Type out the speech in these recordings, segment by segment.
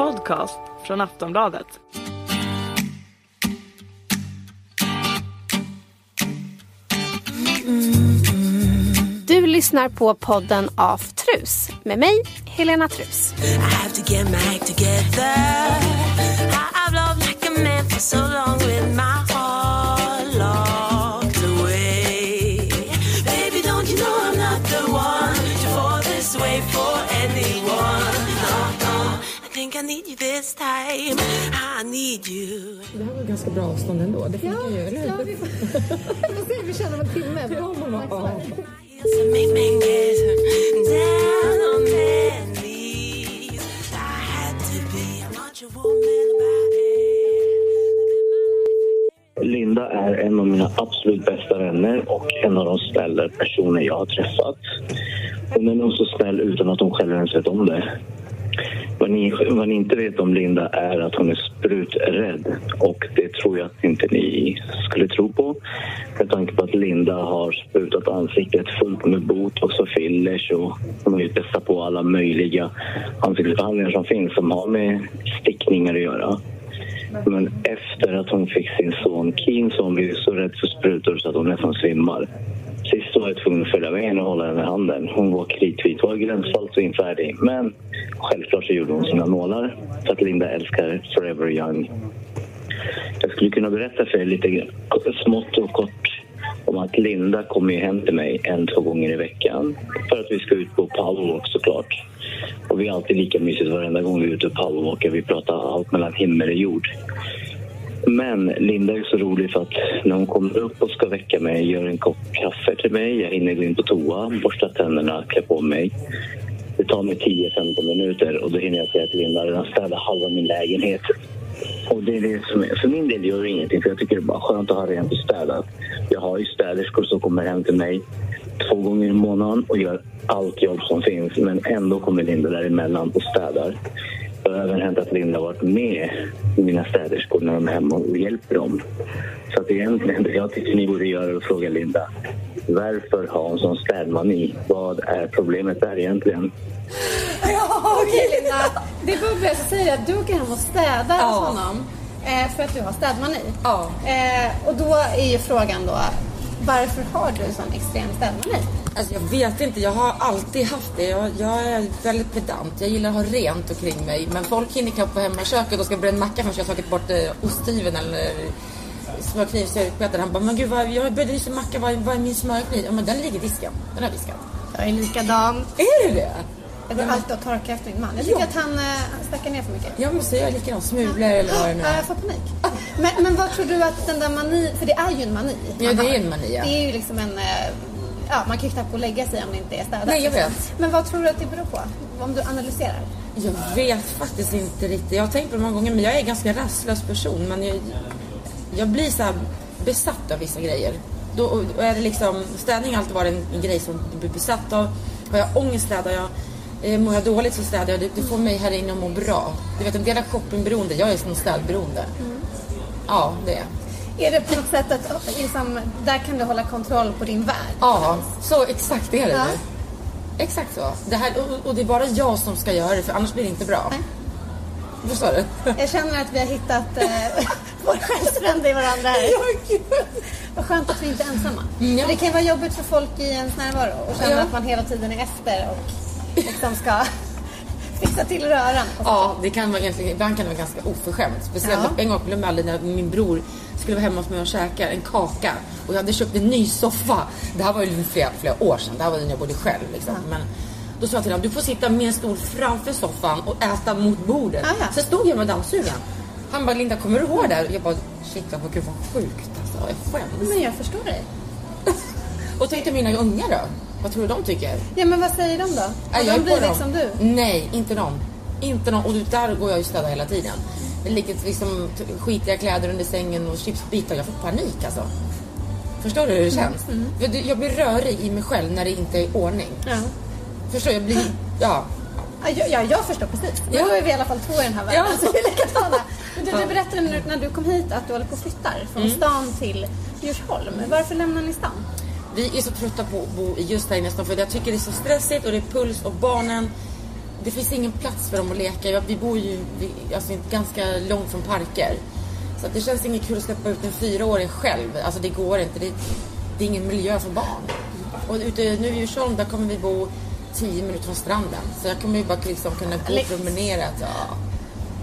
podcast från Aftonbladet. Du lyssnar på podden Aftrus med mig, Helena Trus. I time. I need you. Det här var ganska bra avstånd ändå. Det funkar ju, eller hur? vi får se, vi känner om en timme. Woman about it. Linda är en av mina absolut bästa vänner och en av de snällare personer jag har träffat. Hon är nog så snäll utan att hon själv ens vet om det. Vad ni, vad ni inte vet om Linda är att hon är spruträdd och det tror jag att inte ni skulle tro på. Med tanke på att Linda har sprutat ansiktet fullt med botox och fillers och hon har ju testat på alla möjliga ansiktsbehandlingar som finns som har med stickningar att göra. Men efter att hon fick sin son Keen så hon blev så rädd för sprutor så att hon nästan svimmar. Sist var jag tvungen att följa med henne och hålla henne i handen. Hon var kritvit, var gränsfall och infärdig. Men självklart så gjorde hon sina nålar. Så att Linda älskar Forever Young. Jag skulle kunna berätta för er lite smått och kort om att Linda kommer ju hem till mig en, två gånger i veckan för att vi ska ut på powerwalk såklart. Och vi är alltid lika mysigt varenda gång vi är ute och powerwalkar. Vi pratar allt mellan himmel och jord. Men Linda är så rolig för att när hon kommer upp och ska väcka mig, gör en kopp kaffe till mig, jag hinner gå in på toa, borsta tänderna, klä på mig. Det tar mig 10-15 minuter och då hinner jag säga till Linda, den har städat halva min lägenhet. Och det är det som är, för min del gör det ingenting för jag tycker det är bara skönt att ha rent och städat. Jag har ju städerskor som kommer hem till mig två gånger i månaden och gör allt jobb som finns men ändå kommer Linda däremellan och städar. Det har även hänt att Linda har varit med mina städerskor när de är hemma och hjälper dem. Så att egentligen, jag tycker ni borde göra att fråga Linda varför har hon sån städmani? Vad är problemet där egentligen? Okej Linda, det är Bubbe som säger att du åker hem och städar Ja. hos honom eh, för att du har städmani. Ja. Eh, och då är ju frågan då, varför har du sån extrem städmani? Alltså jag vet inte, jag har alltid haft det. Jag, jag är väldigt pedant. Jag gillar att ha rent omkring mig. Men folk hinner knappt på hemmaköket och ska bränna macka förrän jag har tagit bort eh, osthyveln eller eh, smörknivspetet. Han bara, men gud vad, jag började nyss macka, vad, vad är min smörkniv? Ja men den ligger i disken. Den har diskat. Jag är likadan. Är det det? Jag går alltid och torkar efter min man. Jag tycker Ja. att han, eh, han stackar ner för mycket. Ja men så är jag. Smulor eller vad det nu Ja, är. jag får panik. Men, men vad tror du att den där mani, för det är ju en mani. Ja, det är en mani, ja. Det är ju liksom en, eh, ja man kan ju knappt gå och lägga sig om det inte är städat. Nej, jag vet. Men vad tror du att det beror på? Om du analyserar? Jag vet faktiskt inte riktigt. Jag har tänkt på det många gånger men jag är en ganska rastlös person. Men jag, jag blir så besatt av vissa grejer. Då och är det liksom, städning har alltid varit en, en grej som jag blir besatt av. Har jag ångest städar jag. Eh, mår jag dåligt så städar jag. Det, det får mig här inne att må bra. Du vet en del är shoppingberoende. Jag är som städberoende. Ja, det är Är det på något sätt att liksom, där kan du hålla kontroll på din värld? Ja, så exakt är det Ja. nu. Exakt så. Det här, och, och det är bara jag som ska göra det för annars blir det inte bra. Nej. Förstår du? Jag känner att vi har hittat eh, vår själsfrände i varandra här. Vad skönt att vi inte är ensamma. Mm, ja. Det kan vara jobbigt för folk i ens närvaro och känna Ja. att man hela tiden är efter och liksom ska fixa till röran. Ja, det kan vara egentligen, ibland kan det vara ganska oförskämt. Speciellt Ja. en gång jag aldrig när min bror skulle vara hemma hos mig och käka en kaka. Och jag hade köpt en ny soffa. Det här var ju flera, flera år sedan. Det här var när jag bodde själv. Liksom. Men då sa jag till honom, du får sitta med en stol framför soffan och äta mot bordet. Ah, ja. Så stod jag med dammsugaren. Han bara, Linda kommer du ihåg det här? Jag bara, shit vad gud vad sjukt alltså. Jag skäms. Men jag förstår dig. Och tänkte mina ungar då? Vad tror du de tycker? Ja men vad säger de då? Jag de är på blivit dem. som du? Nej, inte de. Inte de. Och där går jag ju städa hela tiden. Det ligger liksom skitiga kläder under sängen och chipsbitar. Jag får panik alltså. Förstår du hur det känns? Jag, jag blir rörig i mig själv när det inte är i ordning. Ja. Förstår du? Jag blir... Ja. Ja, jag, ja, jag förstår precis. Ja. då är vi i alla fall två i den här världen. Ja. Så vi är likadana. Men du, du berättade när, när du kom hit att du håller på och flyttar från Mm. stan till Djursholm. Varför lämnar ni stan? Vi är så trötta på att bo i just här i stan för jag tycker det är så stressigt och det är puls och barnen det finns ingen plats för dem att leka. Vi bor ju alltså, ganska långt från parker. Så det känns inget kul att släppa ut en fyraåring själv. Alltså det går inte. Det, det är ingen miljö för barn. Och ute nu i Djursholm, där kommer vi bo 10 minuter från stranden. Så jag kommer ju bara liksom kunna gå och promenera. Ja,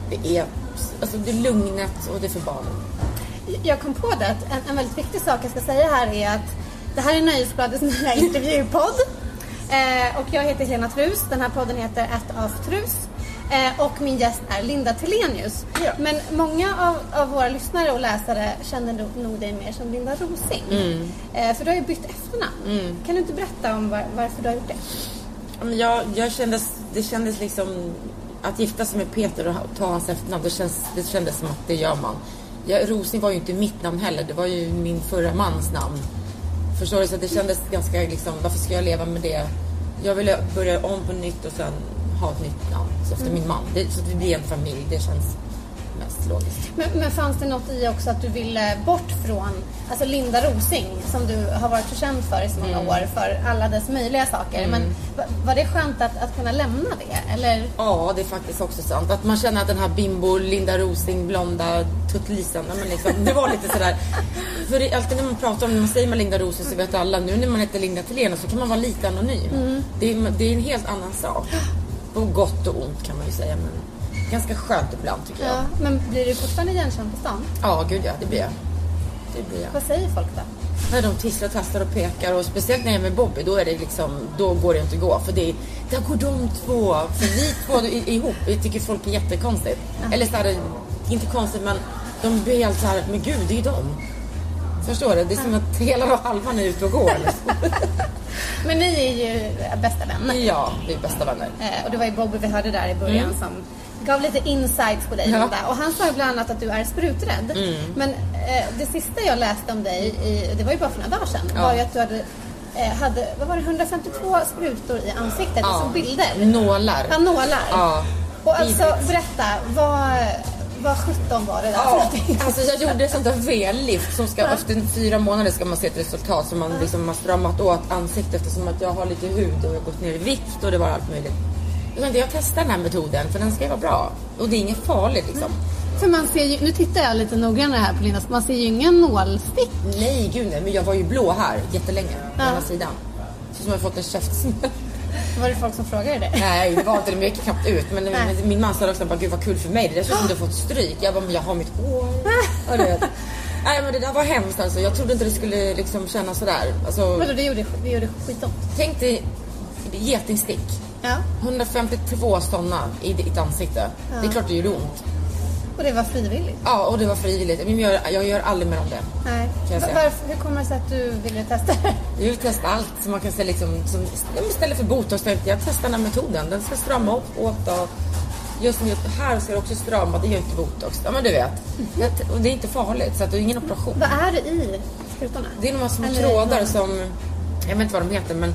det är, alltså det är lugnet och det är för barnen. Jag kom på det att en, en väldigt viktig sak jag ska säga här är att det här är Nöjesbladets nya intervjupodd. Eh, och jag heter Helena Trus. Den här podden heter At of Trus. Eh, och min gäst är Linda Telenius. Ja. Men många av, av våra lyssnare och läsare känner nog, nog dig mer som Linda Rosing. Mm. Eh, för du har ju bytt efternamn. Kan du inte berätta om var, varför du har gjort det? Jag, jag kändes, det kändes liksom att gifta sig med Peter och ta hans efternamn, det, känns, det kändes som att det gör man. Jag, Rosing var ju inte mitt namn heller, det var ju min förra mans namn. Förstår du? Så det kändes ganska liksom, varför ska jag leva med det? Jag ville börja om på nytt och sen ha ett nytt namn så efter min man. Det, så att vi blir en familj, det känns mest logiskt. Men, men fanns det något i också att du ville bort från alltså Linda Rosing som du har varit så känd för i så många Mm. år för alla dess möjliga saker. Men va- var det skönt att, att kunna lämna det? Eller? Ja, det är faktiskt också sant. Att man känner att den här bimbo, Linda Rosing, blonda men liksom, det var lite sådär. För det, alltid när man pratar om, när man säger man Linda Rosing så vet alla, nu när man heter Linda Thelén så kan man vara lite anonym. Det, är, det är en helt annan sak. På gott och ont kan man ju säga, men ganska skönt ibland tycker jag. Ja, men blir du fortfarande igenkänd på stan? Ja, gud ja, det blir jag. Det blir jag. Vad säger folk då? När de tisslar, tastar och pekar och speciellt när jag är med Bobby då är det liksom, då går det inte att gå för det är, där går de två, för vi två ihop, jag tycker folk är jättekonstigt. Eller så här, inte konstigt men de blir helt så här, men gud det är ju de. Förstår du? Det är som att hela halvan är ute och går. Liksom. Men ni är ju bästa vänner. Ja, vi är bästa vänner. Eh, och det var ju Bobby vi hörde där i början som gav lite insights på dig Mm. Ja. Mm. Linda. Och han sa ju bland annat att du är spruträdd. Men eh, det sista jag läste om dig, i, det var ju bara för några dagar sedan, Ja. var ju att du hade, eh, hade vad var det, 152 sprutor i ansiktet. Ja. Jag såg bilder. Nålar. Ja, nålar. Ja. Och alltså, berätta, vad, vad 17 var det där Ja, alltså jag gjorde ett sånt där V-lift som ska, efter fyra månader ska man se ett resultat. Så man liksom har stramat åt ansiktet eftersom att jag har lite hud och jag har gått ner i vikt och det var allt möjligt. Jag tänkte jag testar den här metoden för den ska ju vara bra. Och det är inget farligt liksom. För man ser ju, nu tittar jag lite noggrannare här på Linda, man ser ju ingen nålstick. Nej gud nej, men jag var ju blå här jättelänge på Ja. ena sidan. Så som jag fått en käftsmäll. Var det folk som frågade det? Nej det var inte det, men jag gick knappt ut. Men Nej. min man sa också bara gud vad kul för mig. Det är som du har fått stryk. Jag bara men jag har mitt hår. Nej men det där var hemskt alltså. Jag trodde inte det skulle liksom kännas sådär. Alltså, Vadå, det gjorde, det gjorde skitont? tänk dig getingstick. Ja. 152 sådana i ditt ansikte. Det är klart det gjorde ont. Och det var frivilligt? Ja, och det var frivilligt. Men jag, jag gör aldrig mer om det. Nej. Varför, hur kommer det sig att du ville testa det? Jag vill testa allt som man kan säga liksom, som, ja, istället för botox tänkte jag testa den här metoden. Den ska strama upp åt och just nu här ska det också strama, det gör inte botox. Ja men du vet. Det- Och det är inte farligt så att det är ingen operation. Vad är det i sprutorna? Det är några små Eller- trådar som, jag vet inte vad de heter men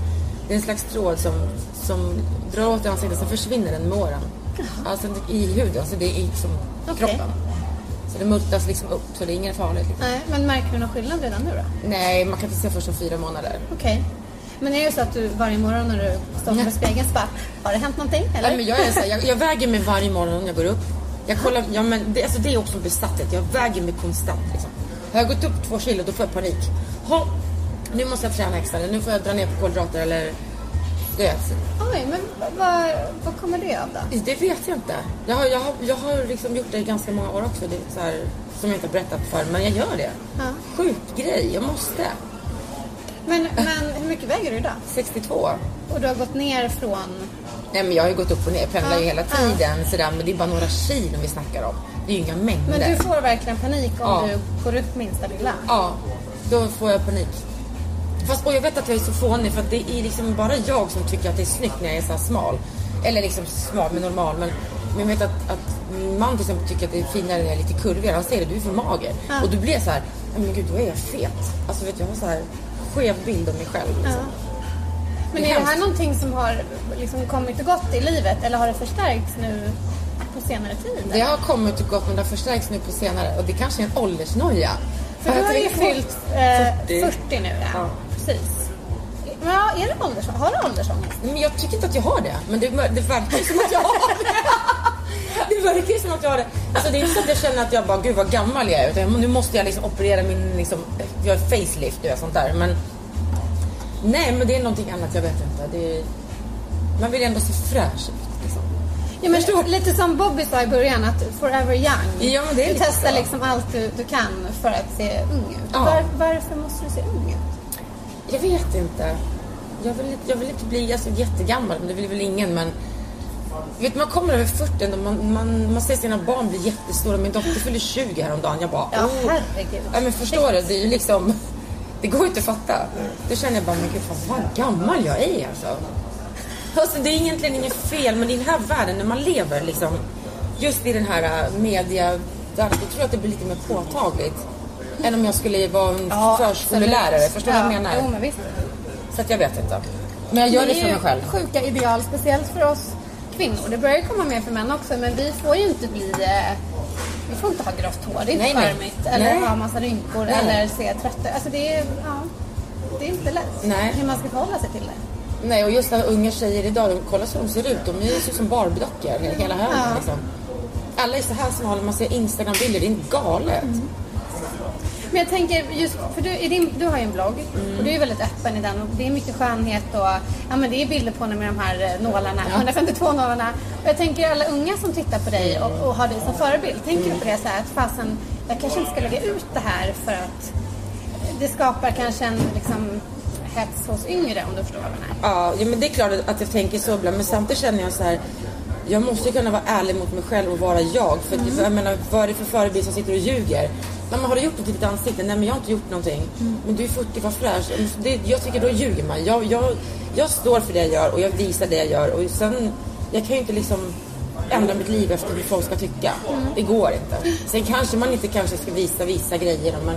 det är en slags tråd som, som drar åt i ansiktet sen försvinner den med åren. Alltså i huden, så det är i som Okej. kroppen. Så det multas liksom upp så det är inget farligt. Liksom. Nej, men märker du någon skillnad redan nu då? Nej, man kan inte se först om fyra månader. Okej. Men är det så att du varje morgon när du står framför spegeln så bara, har det hänt någonting? Eller? Nej, men jag, är så här, jag, jag väger mig varje morgon när jag går upp. Jag kollar, ja, men det, alltså det är också en besatthet. Jag väger mig konstant. Liksom. Har jag gått upp två kilo då får jag panik. Ha, nu måste jag träna extra. Nu får jag dra ner på kolhydrater eller... Du vet, Oj, men vad, vad kommer det av då? det vet jag inte. Jag har, jag har, jag har liksom gjort det i ganska många år också. Det är så här, som jag inte har berättat för men jag gör det. Ja. Sjuk grej, jag måste. Men, men hur mycket väger du idag? 62. Och du har gått ner från... Nej men jag har ju gått upp och ner, pendlar ju Ja, hela ja. tiden sådär, men det är bara några kilo vi snackar om. Det är ju inga mängder. Men du får verkligen panik om Ja. du går upp minsta lilla. Ja, då får jag panik. Fast, och jag vet att jag är så fånig för att det är liksom bara jag som tycker att det är snyggt när jag är så smal. Eller liksom smal men normal. Men, men jag vet att, att min man till exempel tycker att det är finare när jag är lite kurvigare. Han säger det, du är för mager. Ja. Och då blir jag så här, "Nej, men gud då är jag fet. Alltså vet du, jag har så här skev bild av mig själv. Liksom. Men Det är är det här någonting som har liksom kommit och gått i livet eller har det förstärkts nu på senare tid? Det har kommit och gått men det har förstärkts nu på senare. Och det kanske är en åldersnoja. För du att har ju fyllt eh, 40. 40 nu, ja. Ja. Precis. Ja, är det åldersångest? Har du åldersångest? Men jag tycker inte att jag har det. Men det, det verkar ju som att jag har det. Det verkar ju som att jag har det. Alltså det är inte så att jag känner att jag bara, gud vad gammal jag är. Utan nu måste jag liksom operera min, liksom, jag har facelift och sånt där. Men nej, men det är någonting annat, jag vet inte. Det är, man vill ändå se fräsch ut. Liksom. Ja, men lite som Bobby sa i början, att forever young. Ja, men det är du testar liksom allt du, du kan för att se ung ut. Ja. Var, varför måste du se ung ut? Jag vet inte. Jag vill, jag vill inte bli alltså, jättegammal, det vill väl ingen. Men vet, man kommer över 40 och man, man, man ser sina barn bli jättestora. Min dotter fyller 20 häromdagen. Jag bara, Ja, oh. herregud. Ja, men förstår du? Det är ju liksom... Det går ju inte att fatta. Då känner jag bara, men gud fan vad gammal jag är alltså. Alltså det är egentligen inget fel, men i den här världen när man lever liksom just i den här äh, media då tror jag att det blir lite mer påtagligt. Än om jag skulle vara en förskolelärare. absolut. Förstår du vad jag Ja, menar? Jo, men visst. Så att jag vet inte. Men jag gör det för mig själv. är ju sjuka ideal, speciellt för oss kvinnor. Det börjar ju komma mer för män också, men vi får ju inte bli... Eh, vi får inte ha grått hår, det är inte charmigt. Eller Nej. ha massa rynkor, Nej. eller se trötta Alltså det är, ja, det är inte lätt Nej. hur man ska förhålla sig till det. Nej, och just när unga tjejer idag, de, kolla så de ser ut. De ju så som Barbiedockor, hela högen Ja. liksom. Alla är så här smala, man ser Instagram-bilder, det är galet. Mm. Men jag tänker just, för du, din, du har ju en blogg Mm. och du är väldigt öppen i den och det är mycket skönhet och ja men det är bilder på dig med de här eh, nålarna, 152 nålarna. Och jag tänker alla unga som tittar på dig och, och har dig som förebild, tänker du på det så här att fasen, jag kanske inte ska lägga ut det här för att det skapar kanske en liksom hets hos yngre om du förstår vad jag menar. Ja, ja, men det är klart att jag tänker så ibland. Men samtidigt känner jag så här. Jag måste kunna vara ärlig mot mig själv och vara jag. För Mm. att, jag menar, vad är det för förebild som sitter och ljuger? Nej, men har du gjort något i ditt ansikte? Nej, men jag har inte gjort någonting. Mm. Men du är 40, var fräsch. Det, jag tycker då ljuger man. Jag, jag, jag står för det jag gör och jag visar det jag gör. Och sen, jag kan ju inte liksom ändra mitt liv efter hur folk ska tycka. Mm. Det går inte. Sen kanske man inte kanske ska visa vissa grejer. Men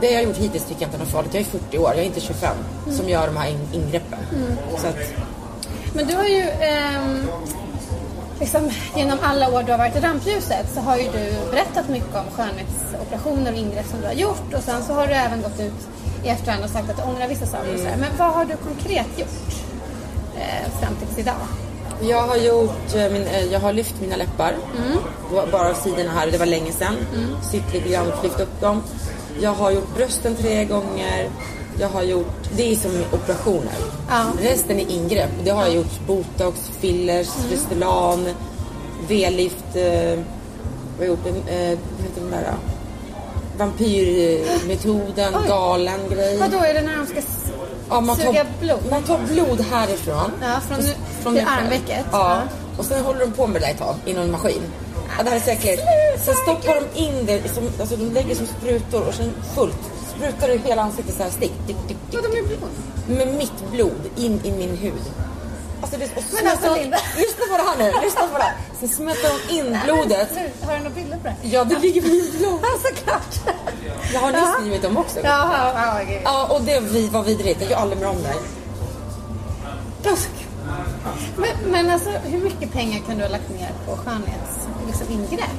det jag har gjort hittills tycker jag inte är något farligt. Jag är 40 år, jag är inte 25 Mm. som gör de här in- ingreppen. Så att, Men du har ju ehm, liksom, genom alla år du har varit i rampljuset så har ju du berättat mycket om skönhetsoperationer och ingrepp som du har gjort och sen så har du även gått ut i efterhand och sagt att du ångrar vissa saker. och sådär. Men vad har du konkret gjort eh, fram tills idag? Jag har gjort, eh, min, eh, jag har lyft mina läppar. Var bara sidorna här, det var länge sedan. Sytt lite grann och lyft upp dem. Jag har gjort brösten tre gånger. Jag har gjort, det är som operationer. Ja. Resten är ingrepp. Det har jag gjort botox, fillers, Restylane, V-lift. Eh, vad gjort? Eh, heter den där? då? Vampyrmetoden, Oj. galen grej. Vad då är det när de ska Ja, man suga tar, blod? Man tar blod härifrån. Ja, från, Och från armvecket. Ja. Och sen håller de på med det där ett tag i någon maskin. Ja, det här är säkert. Sen stoppar de in det, som, alltså de lägger som sprutor och sen fullt. Sprutar du hela ansiktet så här stick, dick, dick, Vadå med blod? med mitt blod in i min hud. Alltså det, och Men alltså, Linda. Lyssna på det här nu, lyssna på det här. Sen smälter de in blodet. Sluta, Har du några bilder på det? Ja, det ligger på min blod. Ja, såklart. Jag har nyss skrivit dem också. Jaha, ja, okej. Ja, och det vi- var vidrigt. Jag gör aldrig mer om det. Men, men alltså, hur mycket pengar kan du ha lagt ner på skönhets, liksom, ingrepp?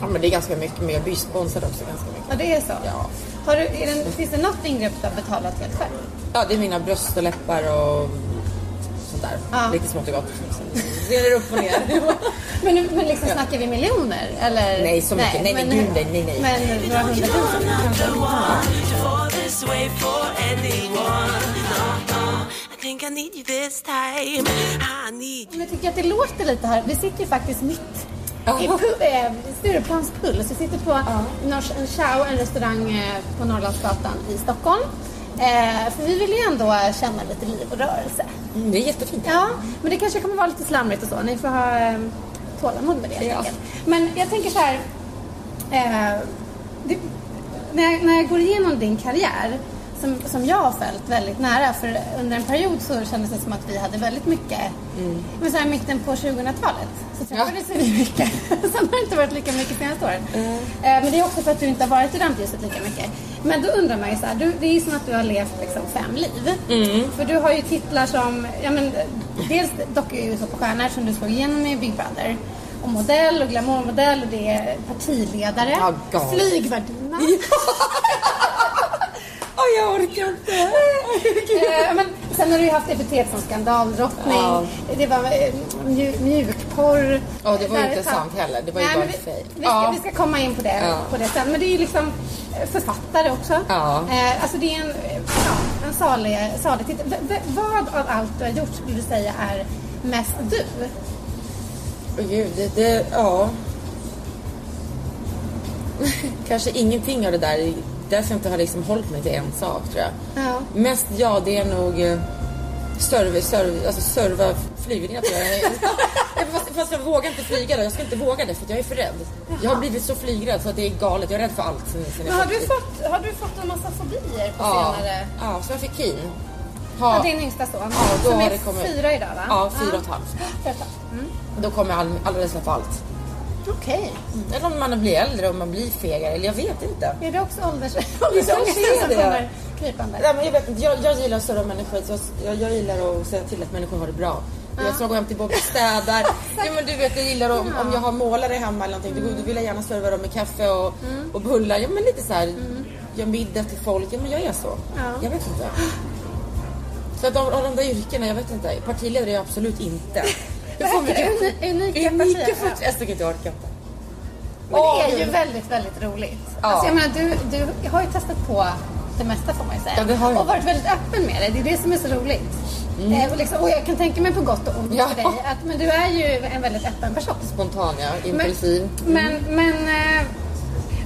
Ja, men det är ganska mycket, men jag blir sponsrad också ganska mycket. Ja, det är så? Ja. Har du, är det, finns det något ingrepp du har betalat helt själv? Ja, det är mina bröst och läppar och sånt där. Ja. Lite smått och gott. Det upp och ner. Men, men liksom snackar vi miljoner? Eller? Nej, så mycket. Nej, nej, men, gud, nej, nej, nej. Men några hundratusen kanske? Think I need you this time. I need Men jag tycker att det låter lite här. Vi sitter ju faktiskt mitt. I eh, Stureplans puls. Vi sitter på Nors- en Chow, en restaurang eh, på Norrlandsgatan i Stockholm. Eh, för vi vill ju ändå känna lite liv och rörelse. Mm, det är jättefint. Ja, men det kanske kommer vara lite slamrigt och så. Ni får ha eh, tålamod med det Ja. Men jag tänker så här. Eh, det, när, jag, när jag går igenom din karriär, som, som jag har följt väldigt nära, för under en period så kändes det som att vi hade väldigt mycket, men så här mitten på 2000-talet så träffades vi mycket. Sen har det inte varit lika mycket senaste åren. Eh, men det är också för att du inte har varit i rampljuset lika mycket. Men då undrar man ju så här, du, det är ju som att du har levt liksom fem liv. För du har ju titlar som, ja men dels dock är ju så på stjärnor som du slog igenom i Big Brother. Och modell och glamourmodell och det är partiledare, Ja, galet. flygvärdinna. Åh, jag orkar inte. Eh, men sen har du ju haft epitet som skandaldrottning, Ja. det var eh, mju, mjukporr. Ja, det var ju inte sant heller. Det var ju Nej, bara men vi, fejk. vi, ska, Ja. vi ska komma in på det, Ja. på det sen. Men det är ju liksom eh, författare också. Ja. Eh, alltså det är en, ja, en salig, salig titel. V- vad av allt du har gjort skulle du säga är mest du? Åh gud, det, det, ja. Kanske ingenting av det där. Därför jag inte har liksom hållit mig till en sak tror jag. Ja. Mest ja, det är nog eh, serva, alltså serva flygningar tror jag. Ja, fast, fast jag vågar inte flyga då. Jag ska inte våga det för jag är för rädd. Jag har blivit så flygrädd så att det är galet. Jag är rädd för allt. Sen, sen jag Men har, du föddes. fått, har du fått en massa fobier på ja, senare? ja, så jag fick kin. Ja, Ha, din yngsta son. Ja, då som har är det kommit- fyra idag va? ja, fyra och ett halvt. Mm. Då kommer all, all rädsla för allt. Okej. Eller om man blir äldre och man blir fegare. Eller jag vet inte. Är det också åldersångesten som det. kommer krypande? Nej, men jag, vet inte, jag, jag gillar större människor. Så jag, jag gillar att säga till att människor har det bra. Jag ska gå hem till Bobby och städar. ja, men du vet, jag gillar om, om jag har målare hemma eller någonting. Då, då vill jag gärna serva dem med kaffe och, Mm. och bullar. Ja, men lite så här. Gör middag till folk. Ja, men jag är så. Ja. Jag vet inte. Så att av, av de där yrkena, jag vet inte. Partiledare är jag absolut inte. Unika Unika partier. Jag tycker inte jag orkar inte. Men det är ju väldigt, väldigt roligt. Ja. Alltså jag menar, du, du har ju testat på det mesta får man ju säga. Ja, det har jag. Och varit väldigt öppen med det. Det är det som är så roligt. Eh, och, liksom, och jag kan tänka mig på gott och ont Ja. för dig. Att, men du är ju en väldigt öppen person. Spontan, ja. Impulsiv. Men, men eh,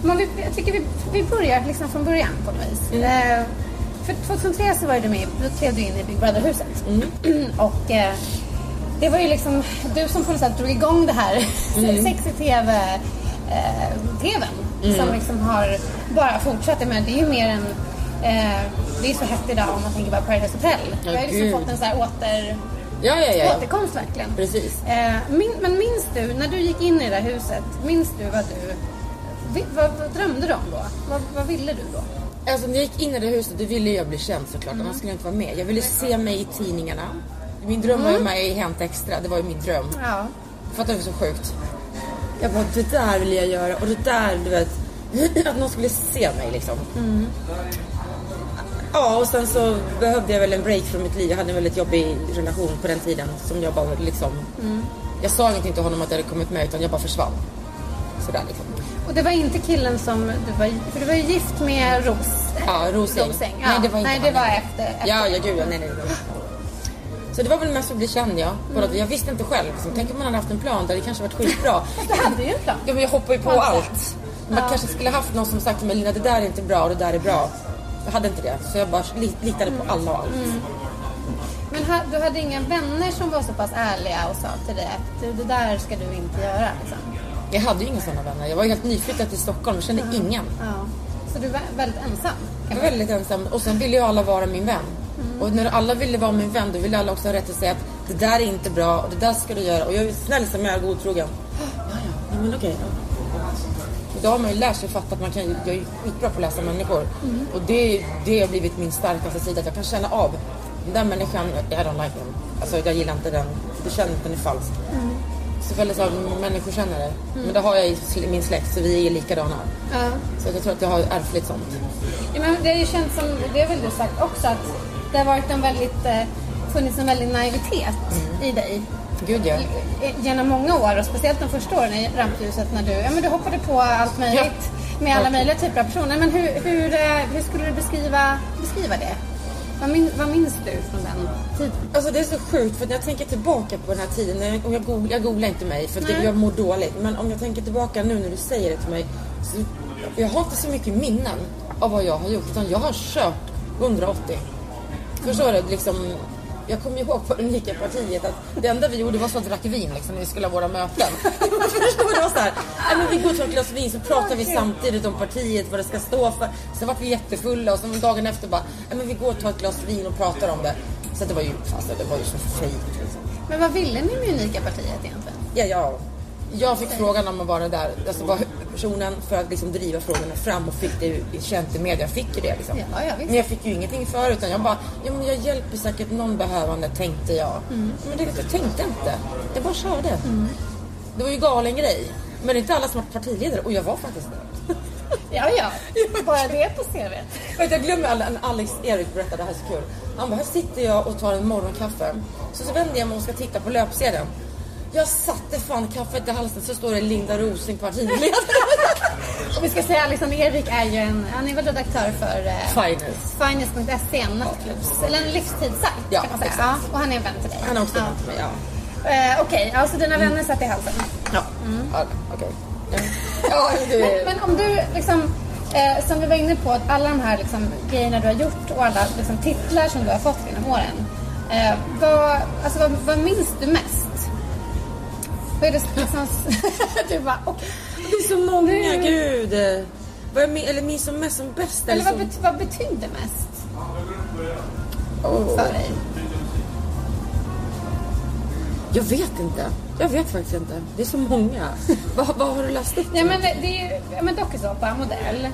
men vi, jag tycker vi, vi börjar liksom från början på något vis. Mm. Eh, för 2003 så var du med, då klev du in i Big Brother-huset. Mm. och eh, det var ju liksom du som på något sätt drog igång det här Mm. sexy-tv eh, TVn som liksom har bara fortsatt. Men det är ju mer än eh, det är så hett idag om man tänker bara Paradise Hotel. Vi har ju liksom gud. fått en så här åter, Ja, ja, ja. återkomst verkligen. Precis. Eh, min, men minns du, när du gick in i det där huset, minns du vad du... Vad, vad drömde du om då? Vad, vad ville du då? Alltså när jag gick in i det huset då ville jag bli känd såklart. Annars skulle jag inte vara med. Jag ville se mig i tidningarna. Min dröm var ju med i Hänt Extra. Det var ju min dröm. Ja. Fattar du hur så sjukt? Jag bara, det där vill jag göra. Och det där, du vet. Att någon skulle se mig liksom. Ja, och sen så behövde jag väl en break från mitt liv. Jag hade en väldigt jobbig relation på den tiden. Som jag bara liksom... Jag sa ingenting till honom att jag hade kommit med utan jag bara försvann. Sådär liksom. Och det var inte killen som du var... För du var ju gift med Ros... Ja, Roseng. Roseng. Ja. Nej, det var inte Nej, det var efter. efter. Ja, ja gud ja, nej, nej, nej. Så det var väl mest att bli känd ja. Vis. Jag visste inte själv. Liksom. Tänk om man hade haft en plan där det kanske varit skitbra. Du hade ju en plan. Ja men jag hoppar ju på På allt. Man kanske skulle haft någon som sagt till mig Lina det där är inte bra och det där är bra. Jag hade inte det. Så jag bara li- litade på alla och allt. Men ha, du hade inga vänner som var så pass ärliga och sa till dig att det där ska du inte göra. Liksom. Jag hade ju inga sådana vänner. Jag var helt nyflyttad till Stockholm och kände ingen. Ja. Så du var väldigt ensam. Jag var väldigt ensam. Och sen ville ju alla vara min vän. Och när alla ville vara min vän då ville alla också ha rätt att säga att det där är inte bra och det där ska du göra. Och jag är snäll som jag är godtrogen. Ja, ja, men okej. Då har man ju lärt sig fatta att man kan, jag är skitbra på att läsa människor. Och det, det har blivit min starkaste sida. Att jag kan känna av den där människan, I don't like them. Alltså jag gillar inte den. Det känner att den är falsk. Så väldigt så människokännare. Men det har jag i min släkt så vi är likadana. Ja. Så jag tror att jag har ärftligt sånt. Ja, men det är ju känt som, det har väl du sagt också, att det har varit en väldigt, eh, funnits en väldig naivitet i dig Gud ja. genom många år och speciellt de första åren i rampljuset när du, ja, men du hoppade på allt möjligt med alla möjliga typer av personer. Men hur, hur, eh, hur skulle du beskriva, beskriva det? Vad, min, vad minns du från den tiden? Alltså det är så sjukt för när jag tänker tillbaka på den här tiden, och jag, googlar, jag googlar inte mig för det, jag mår dåligt. Men om jag tänker tillbaka nu när du säger det till mig. Så, jag har inte så mycket minnen av vad jag har gjort utan jag har kört 180. Förstår du? Liksom, jag kommer ihåg på Unika partiet att det enda vi gjorde var så att drack vin liksom, när vi skulle ha våra möten. Förstår du? Det var så här, "Ja, men vi går och tar ett glas vin så pratar vi samtidigt om partiet, vad det ska stå för. Sen var vi jättefulla och sen dagen efter bara, "Ja, men vi går och tar ett glas vin och pratar om det. Så det var ju, alltså, det var ju så fejk. Liksom. Men vad ville ni med Unika partiet egentligen? Ja, ja. Jag fick frågan om att vara där, alltså personen för att liksom driva frågorna fram och fick det i media. Jag fick ju det liksom. Ja, ja. Men jag fick ju ingenting för utan jag bara, ja men jag hjälper säkert någon behövande tänkte jag. Mm. Men det, jag tänkte inte. Jag bara körde. Det var ju galen grej. Men det är inte alla som har partiledare och jag var faktiskt det. Ja, ja. Bara det på CV. Vet, jag glömmer när Alex Erik berättade, det här är så kul. Han bara, här sitter jag och tar en morgonkaffe. Så, så vänder jag mig och ska titta på löpsedeln. Jag satte fan kaffet i halsen så står det Linda Rosing partiledare. Och vi ska säga Alexander Erik är ju en, han är väl redaktör för eh, Finest. Finest.se, en nattklubbs, eller en livstidssajt Ja, kan man säga. Ja, och han är en vän till dig. Han är också ja. mig, ja. Eh, Okej, alltså dina vänner satt i halsen. Ja, ja okej. Ja. Ja, du Men, men om du liksom, eh, som vi var inne på, att alla de här liksom, grejerna du har gjort och alla liksom, titlar som du har fått genom åren. Eh, vad, alltså, vad, vad minns du mest? Vad är det liksom... du bara, okej. Det är så många, Nu- gud. Vad jag eller minns som mest som bäst. Eller vad, som... bet, vad betydde mest Åh. för dig? Jag vet inte. Jag vet faktiskt inte. Det är så många. vad, vad har du läst upp? Ja men det det är ju ja, men dokusåpa, modell.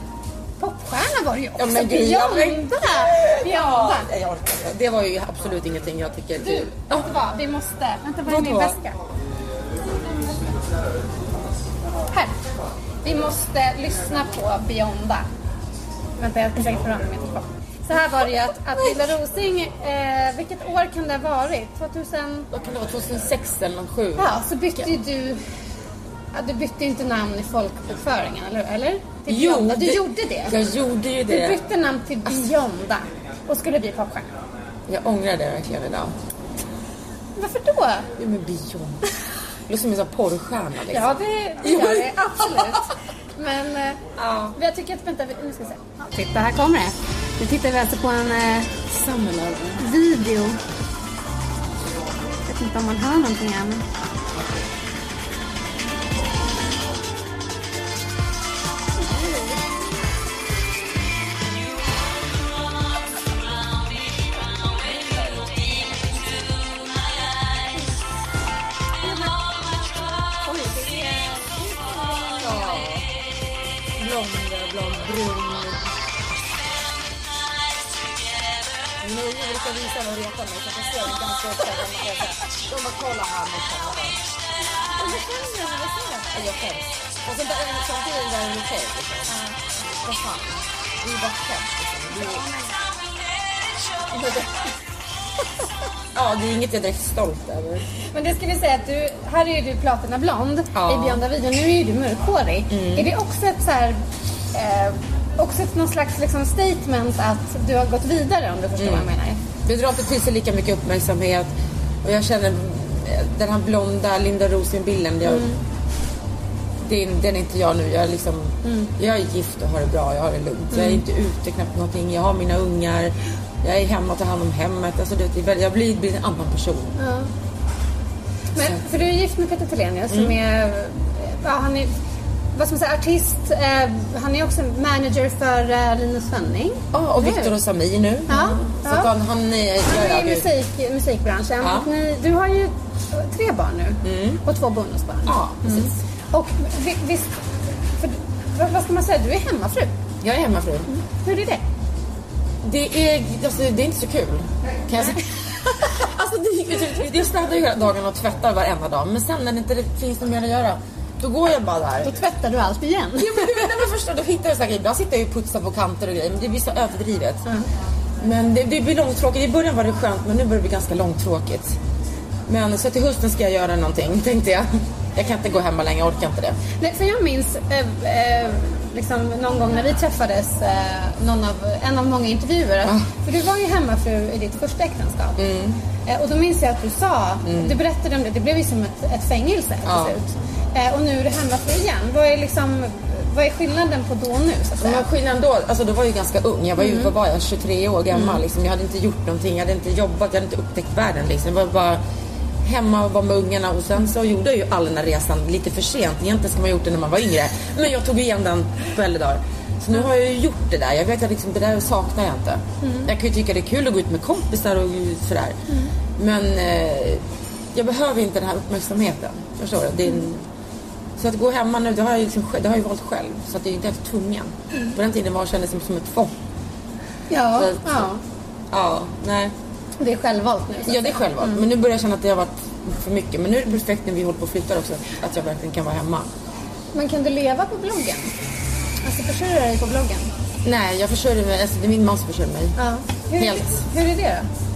Popstjärna var det ju också. Ja, men gud, ja! Ja, jag orkar inte. Det var ju absolut ingenting jag tycker... Du, vet du vad? Vi måste... Vänta, var är min väska? Vi måste lyssna på Beyonda. Vänta, jag ska säkert få fram. Så här var det ju att, att Linda Rosing, eh, vilket år kan det ha varit? 2000? Vad kan det vara? 2006 eller 2007? Ja, så bytte ju du... Ja, du bytte ju inte namn i folkbokföringen, eller eller? Till Jo. Du det- gjorde det. Jag gjorde ju Du det. bytte namn till Beyonda och skulle bli popstjärna. Jag ångrar det verkligen idag. Varför då? Jo men Beyond. Låter som en sån porrstjärna liksom. Ja, det, gör det absolut. Men eh, Ja. jag tycker att, vänta, nu ska vi se. Ja, titta, här kommer det. Nu tittar vi alltså på en eh, video. Jag vet inte om man hör någonting än. Brun. Ungar brukar visa mig och reta mig så att jag ser dem ganska ofta. De bara, de bara här morsan. Ja, Jag skäms. Och sen samtidigt är det okej. Vad fan. Det är ju bara skämt liksom. Det Ja, det är inget jag är direkt stolt över. Men det ska vi säga att du, här är ju du platina blond Ja. i Beyonda-videon. Nu är ju du mörkhårig. Är det också ett så här, eh, också ett någon slags liksom statement att du har gått vidare om du förstår vad jag menar? Det drar sig lika mycket uppmärksamhet. Och jag känner eh, den här blonda Linda Rosing-bilden. Jag, det är, den är inte jag nu. Jag är, liksom, jag är gift och har det bra. Jag har det lugnt. Jag är inte ute knappt någonting. Jag har mina ungar. Jag är hemma och tar hand om hemmet. Alltså, det är väldigt, jag blir, blir en annan person. Men, för du är gift med Peter Thelenius som är, ja, han är, vad ska man säga, artist. Eh, han är också manager för eh, Linus Svenning. Ja, och Eller Viktor och Samir nu. Ja, Så ja. att han, han är... Han är i musik, musikbranschen. Ja. Och ni, du har ju tre barn nu och två bonusbarn. Ja, precis. Och vi- visst, för, vad, ska man säga, du är hemmafru. Jag är hemmafru. Hur är det? Det är, alltså, det är inte så kul. Kan jag säga. alltså, det, jag städar ju hela dagen och tvättar varenda dag. Men sen när det inte finns något mer att göra, då går jag bara där. Då tvättar du allt igen. Jo, men, nej, men förstå, då hittar jag grejer. Ibland sitter jag ju och putsar på kanter och grejer, men det blir så överdrivet. Men det, det blir långtråkigt. I början var det skönt, men nu börjar det bli ganska långtråkigt. Men så till hösten ska jag göra någonting, tänkte jag. Jag kan inte gå hemma längre, jag orkar inte det. Nej, för jag minns eh, eh, liksom, någon gång när vi träffades, eh, av, en av många intervjuer. Att, Ah. För du var ju hemmafru i ditt första äktenskap. Mm. Eh, och då minns jag att du sa, du berättade om det, det blev ju som ett, ett fängelse till Ja. slut. Eh, och nu är du hemmafru igen. Vad är, liksom, vad är skillnaden på då och nu så att säga? Men skillnaden då, alltså då var jag ju ganska ung. Jag var ju, vad var jag, 23 år gammal. Liksom. Jag hade inte gjort någonting, jag hade inte jobbat, jag hade inte upptäckt världen. Liksom. Jag var bara hemma och var med ungarna. Och sen så gjorde jag ju all den här resan lite för sent. Egentligen ska man ha gjort det när man var yngre. Men jag tog igen den på äldre dagar. Så nu har jag ju gjort det där. Jag vet att liksom, det där saknar jag inte. Jag kan ju tycka det är kul att gå ut med kompisar och sådär. Men eh, jag behöver inte den här uppmärksamheten. Förstår du? Det är en, så att gå hemma nu, det har jag, liksom, sj- det har jag valt själv. Så att det är inte helt tvungen. På den tiden var kändes det som ett tvång. Ja, Så- ja, Ja, nej. det är självvalt nu. att Ja, det är självvalt. Men nu börjar jag känna att det har varit för mycket. Men nu är det perfekt när vi håller på och flyttar också. Att jag verkligen kan vara hemma. Men kan du leva på bloggen? Alltså försörjer dig på bloggen? Nej, jag försörjer mig, alltså det är min man som försörjer mig. Ja. Hur, Helt. Hur är det då?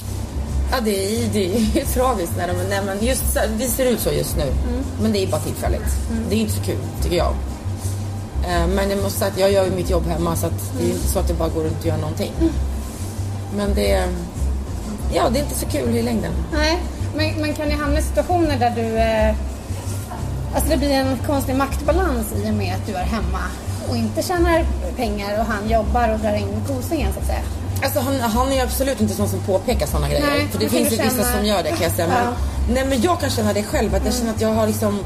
Ja, det är, det är tragiskt. När de, nej, men just, det ser ut så just nu. Men det är bara tillfälligt. Det är inte så kul, tycker jag. Eh, Men jag måste säga att jag gör mitt jobb hemma så att det är inte så att det bara går runt och gör någonting. Men det är, ja, det är inte så kul i längden. Nej, men man kan ju hamna i situationer där du... Eh, alltså det blir en konstig maktbalans i och med att du är hemma och inte tjänar pengar och han jobbar och drar in kosingen så att säga. Alltså han, han är absolut inte sån som påpekar såna grejer. Nej, för det finns ju vissa som gör det kan jag säga. Men, Ja. Nej men jag kan känna det själv. Att jag känner att jag har liksom...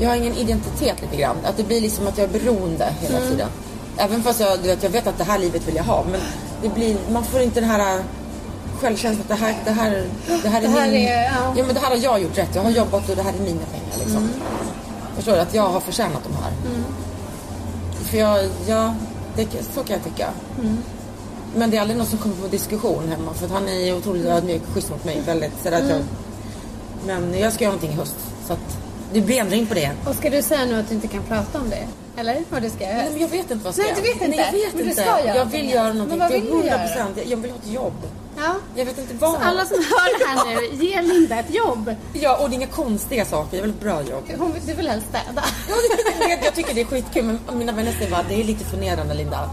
Jag har ingen identitet lite grann. Att det blir liksom att jag är beroende hela Mm. tiden. Även fast jag, du vet, jag vet att det här livet vill jag ha. Men det blir, man får inte den här äh, självkänslan att det här, det här, det här är Det här min... är- ja. ja men det här har jag gjort rätt. Jag har jobbat och det här är mina pengar liksom. Mm. Förstår du? Att jag har förtjänat de här. För jag, ja, det, så kan jag tycka. Men det är aldrig någon som kommer på diskussion hemma för att han är otroligt ödmjuk och schysst mot mig. Väldigt sådär jag, men jag ska göra någonting i höst. Så att det blir ändring på det. Och ska du säga nu att du inte kan prata om det? Eller vad du ska göra? Nej, men jag vet inte vad jag ska Nej, göra. du vet inte. Nej, jag vet Men du ska göra jag vill någonting. göra Men någonting vad till vill du 100 göra? Jag vill ha ett jobb. Ja. Jag vet inte vad. Så alla som hör det här nu, ge Linda ett jobb. Ja, och det är inga konstiga saker. Jag vill ha ett bra jobb. Hon, du vill helst städa. Ja, jag tycker det är skitkul men mina vänner säger bara det är lite förnedrande Linda.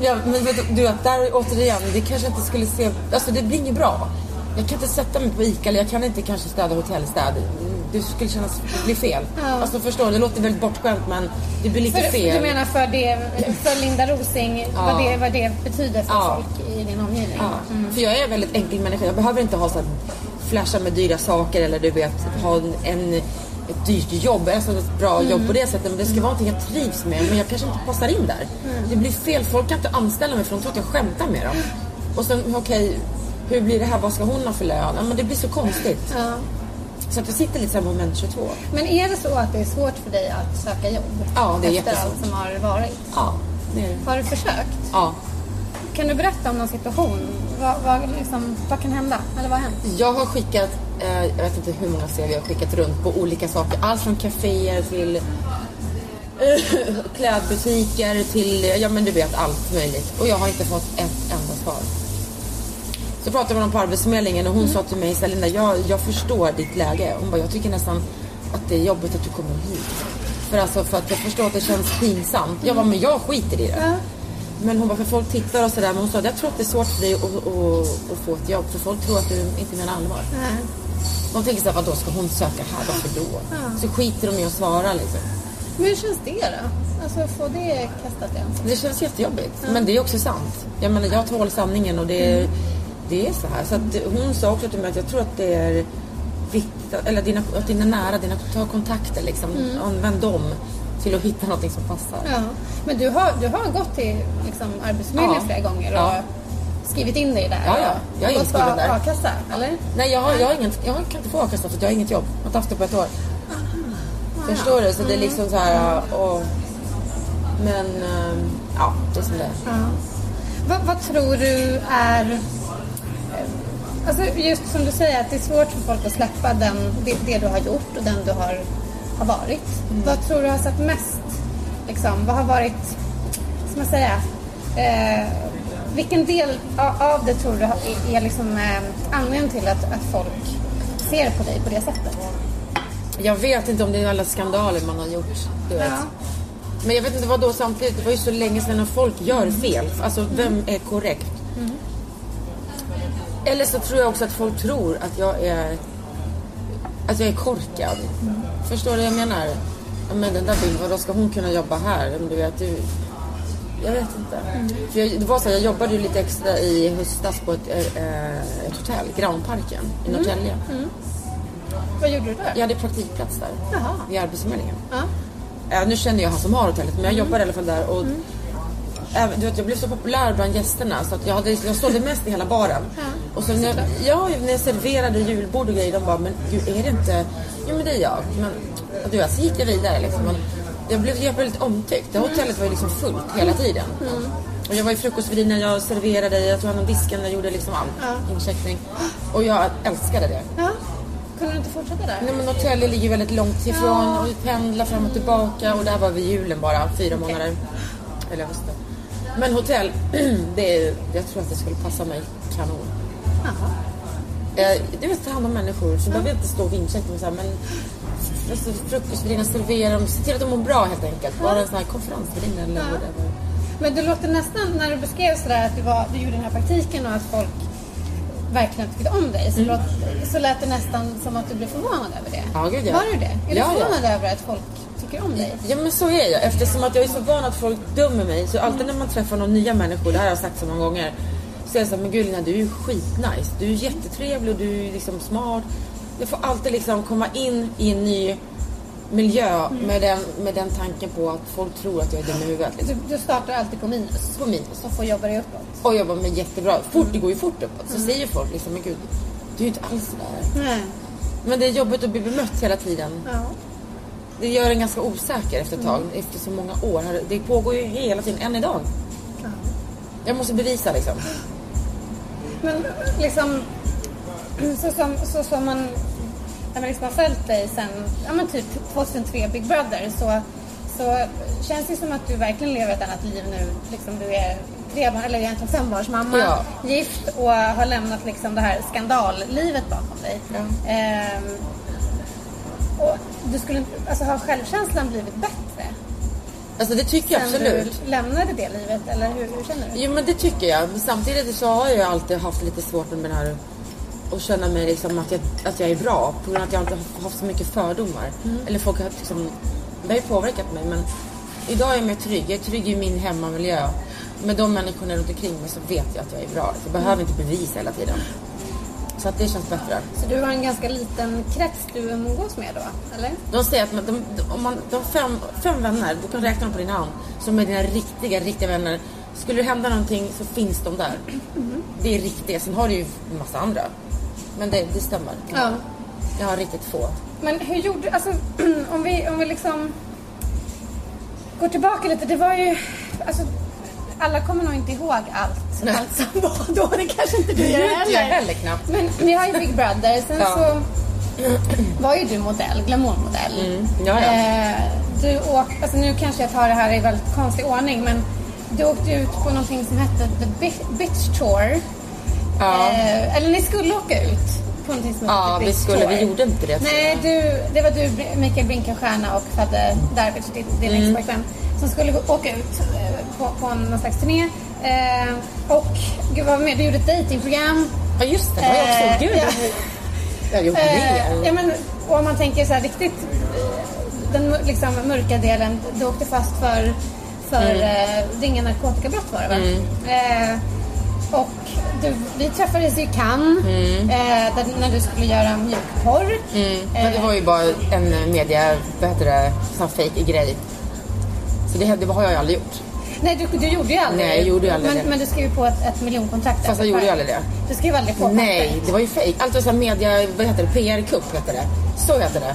Ja, men vet du, du vet, där återigen, det kanske inte skulle se, alltså det blir inget bra. Jag kan inte sätta mig på ICA eller jag kan inte kanske städa hotellstäd. Det skulle kännas, blir fel. Ja. Alltså förstår du, det låter väldigt bortskämt men det blir lite För, fel. du menar för, det, för Linda Rosing, Ja. vad, det, vad det betyder för Ja. folk i din omgivning? Ja, för jag är en väldigt enkel människa. Jag behöver inte ha så här, flasha med dyra saker eller du vet ha en ett dyrt jobb, alltså ett bra jobb på det sättet. Men det ska vara någonting jag trivs med. Men jag kanske inte passar in där. Det blir fel. Folk kan inte anställa mig för de tror att jag skämtar med dem. Och sen, okej, hur blir det här? Vad ska hon ha för lön? Ja, men det blir så konstigt. Ja. Så att jag sitter lite så här på moment 22. Men är det så att det är svårt för dig att söka jobb? Ja, det är Efter jättesvårt. allt som har varit? Ja, det är det. Har du försökt? Ja. Kan du berätta om någon situation? Vad, vad, liksom, vad kan hända? Eller vad har hänt? Jag har skickat, eh, jag vet inte hur många CV jag har skickat runt på olika saker. Allt från kaféer till eh, klädbutiker till, ja men du vet allt möjligt. Och jag har inte fått ett enda svar. Så pratade man om på Arbetsförmedlingen och hon sa till mig, Linda, jag, jag förstår ditt läge. Hon bara, jag tycker nästan att det är jobbigt att du kommer hit. För, alltså, för att jag förstår att det känns pinsamt. Jag bara, men jag skiter i det. Men hon bara, för folk tittar och sådär. Men hon sa, jag tror att det är svårt för dig att, att, att få ett jobb. För folk tror att du inte menar allvar. De tänker såhär, vadå ska hon söka här? Varför då? Så skiter de i att svara liksom. Men hur känns det då? Alltså få det kastat i ansiktet? Det känns jättejobbigt. Men det är också sant. Jag menar, jag tål sanningen och det, är- det är så här. Så att hon sa också till mig att jag tror att det är viktigt, att- eller dina, att dina nära, dina, ta kontakter liksom. Använd dem till att hitta någonting som passar. Ja. Men du har, du har gått till liksom, Arbetsförmedlingen Ja. flera gånger och Ja. skrivit in dig där? Ja, ja. Jag är inskriven där. a-kassa, eller? Nej, jag, har, jag, har ingen, jag kan inte få a-kassa för att jag har inget jobb. Jag har inte haft det på ett år. Förstår du? Så det är liksom så här... Och, men, eh, ja, det är som det är. Ja. Vad, vad tror du är... eh, Alltså just som du säger att det är svårt för folk att släppa den, det, det du har gjort och den du har, har varit. Mm. Vad tror du har satt mest? Liksom, vad har varit, ska man säga, eh, vilken del av, det tror du är, är liksom, eh, anledningen till att, att folk ser på dig på det sättet? Jag vet inte om det är alla skandaler man har gjort. Du vet. Ja. Men jag vet inte vad då samtidigt. Det var ju så länge sedan och folk gör fel. Alltså vem är korrekt? Eller så tror jag också att folk tror att jag är att jag är korkad. Förstår du vad jag menar? Men den där bilden, vadå ska hon kunna jobba här? Men Du vet, du, jag vet inte. För jag, det var så här, jag jobbade ju lite extra i höstas på ett, eh, ett hotell, Granparken i Norrtälje. Vad gjorde du där? Jag hade praktikplats där, Jaha. vid Arbetsförmedlingen. Ja. Ja, nu känner jag han som har hotellet, men jag jobbar i alla fall där. Och även, du vet, jag blev så populär bland gästerna så att jag, hade, jag sålde mest i hela baren. och så när, ja, när jag serverade julbord och grejer, de bara, men gud, är det inte... Jo, men det är jag. Men och du vet, så gick jag vidare liksom. Men jag blev, jag blev lite omtyckt. Det hotellet var ju liksom fullt hela tiden. Och jag var ju frukostvärdinna, jag serverade, jag tog hand om disken, jag gjorde liksom allt. Incheckning. Och jag älskade det. Ja. kunde du inte fortsätta där? Nej men Norrtälje ligger väldigt långt ifrån Ja. och vi pendlar fram och tillbaka och där var vi julen bara, fyra månader. Eller hösten. Men hotell, det är, jag tror att det skulle passa mig kanon. Jaha. Eh, du vet, ta hand om människor så behöver jag inte stå och vinchecka men, så här, men alltså, frukostvärdinna servera dem, se till att de mår bra helt enkelt. Vara en sån här konferensvärdinna eller Ja. whatever. Men det låter nästan, när du beskrev sådär att du, var, du gjorde den här praktiken och att folk verkligen tyckte om dig, Mm. så, låt, så lät det nästan som att du blev förvånad över det. Ja, gud, ja. Var du det? Är Ja, du ja. förvånad över att folk tycker om dig? Ja men så är jag. Eftersom att jag är så van att folk dömer mig. Så alltid när man träffar några nya människor, det här har jag sagt så många gånger. Så är jag såhär, men gud Lina, du är ju skitnice. Du är jättetrevlig och du är liksom smart. Jag får alltid liksom komma in i en ny miljö med, den, med den tanken på att folk tror att jag är dum i huvudet. Du, Liksom. du startar alltid på minus På minus. och får jobba dig uppåt. Och jobbar med jättebra. Fort, det går ju fort uppåt. Så säger folk liksom, men gud, du är ju inte alls sådär. Nej. Men det är jobbigt att bli bemött hela tiden. Ja. Det gör en ganska osäker efter ett tag. Efter så många år. Det pågår ju hela tiden, än idag. Ja. Jag måste bevisa liksom. Men liksom, så som, så som man, när man liksom har följt dig sen, ja men typ 2003 Big Brother så, så känns det som att du verkligen lever ett annat liv nu. Liksom du är trebarn, eller egentligen fembarnsmamma, Ja. gift och har lämnat liksom det här skandallivet bakom dig. Ja. Ehm, och du skulle, alltså har självkänslan blivit bättre Alltså det tycker jag sen absolut. du lämnade det livet? Eller hur, hur känner du? Jo men det tycker jag. Men samtidigt så har jag alltid haft lite svårt med den här att känna mig liksom att jag, att jag är bra på grund av att jag inte har haft så mycket fördomar. Eller folk har liksom, det har ju påverkat mig men idag är jag mer trygg. Jag är trygg i min hemmamiljö. Med de människorna runt omkring mig så vet jag att jag är bra. Jag behöver inte bevisa hela tiden. Så att det känns bättre. Så du har en ganska liten krets du umgås med då, eller? De säger att man, de, om man, de fem, fem vänner, du kan räkna dem på din hand, som är dina riktiga, riktiga vänner. Skulle det hända någonting så finns de där. Det är riktiga. Sen har du ju en massa andra. Men det, det stämmer. Ja. Jag har riktigt få. Men hur gjorde, alltså om vi, om vi liksom går tillbaka lite, det var ju, alltså alla kommer nog inte ihåg allt, Nej. allt som var då, det kanske inte du gör Inte jag heller. heller knappt. Men vi har ju Big Brother, sen Ja. så var ju du modell, glamourmodell. Mm, ja, ja. Eh, du åk, alltså nu kanske jag tar det här i väldigt konstig ordning, men du åkte ut på någonting som hette The Bi- Bitch Tour. Ja. Eh, eller ni skulle åka ut på någonting som hette Ja, The vi Bitch skulle. Tour. Vi gjorde inte det. Nej, du, det var du, Mikael Brinkenstierna och Fadde Darwich, din, din Mm. expojkvän, som skulle åka ut eh, på, på någon slags turné. Eh, och gud vad var med, du gjorde ett datingprogram. Ja, just det. Det var jag också. Eh, Gud, ja. jag gjorde Eh, ja, det. men, och om man tänker så här riktigt, eh, den liksom, mörka delen, du åkte fast för, för Mm. eh, ringa narkotikabrott var det va? Eh, och du, vi träffades i Cannes, eh, där, när du skulle göra mjukporr. Mm. Men det var ju bara en media, vad heter det, sån fake grej. Så det, det har jag aldrig gjort. Nej, du, du gjorde ju aldrig Nej, jag gjorde aldrig men, det. men du skrev ju på ett, ett miljonkontrakt. Fast jag gjorde ju aldrig det. Du skrev aldrig på Nej, det var ju fake. Allt var här media, vad heter det, PR-kupp heter det. Så heter det.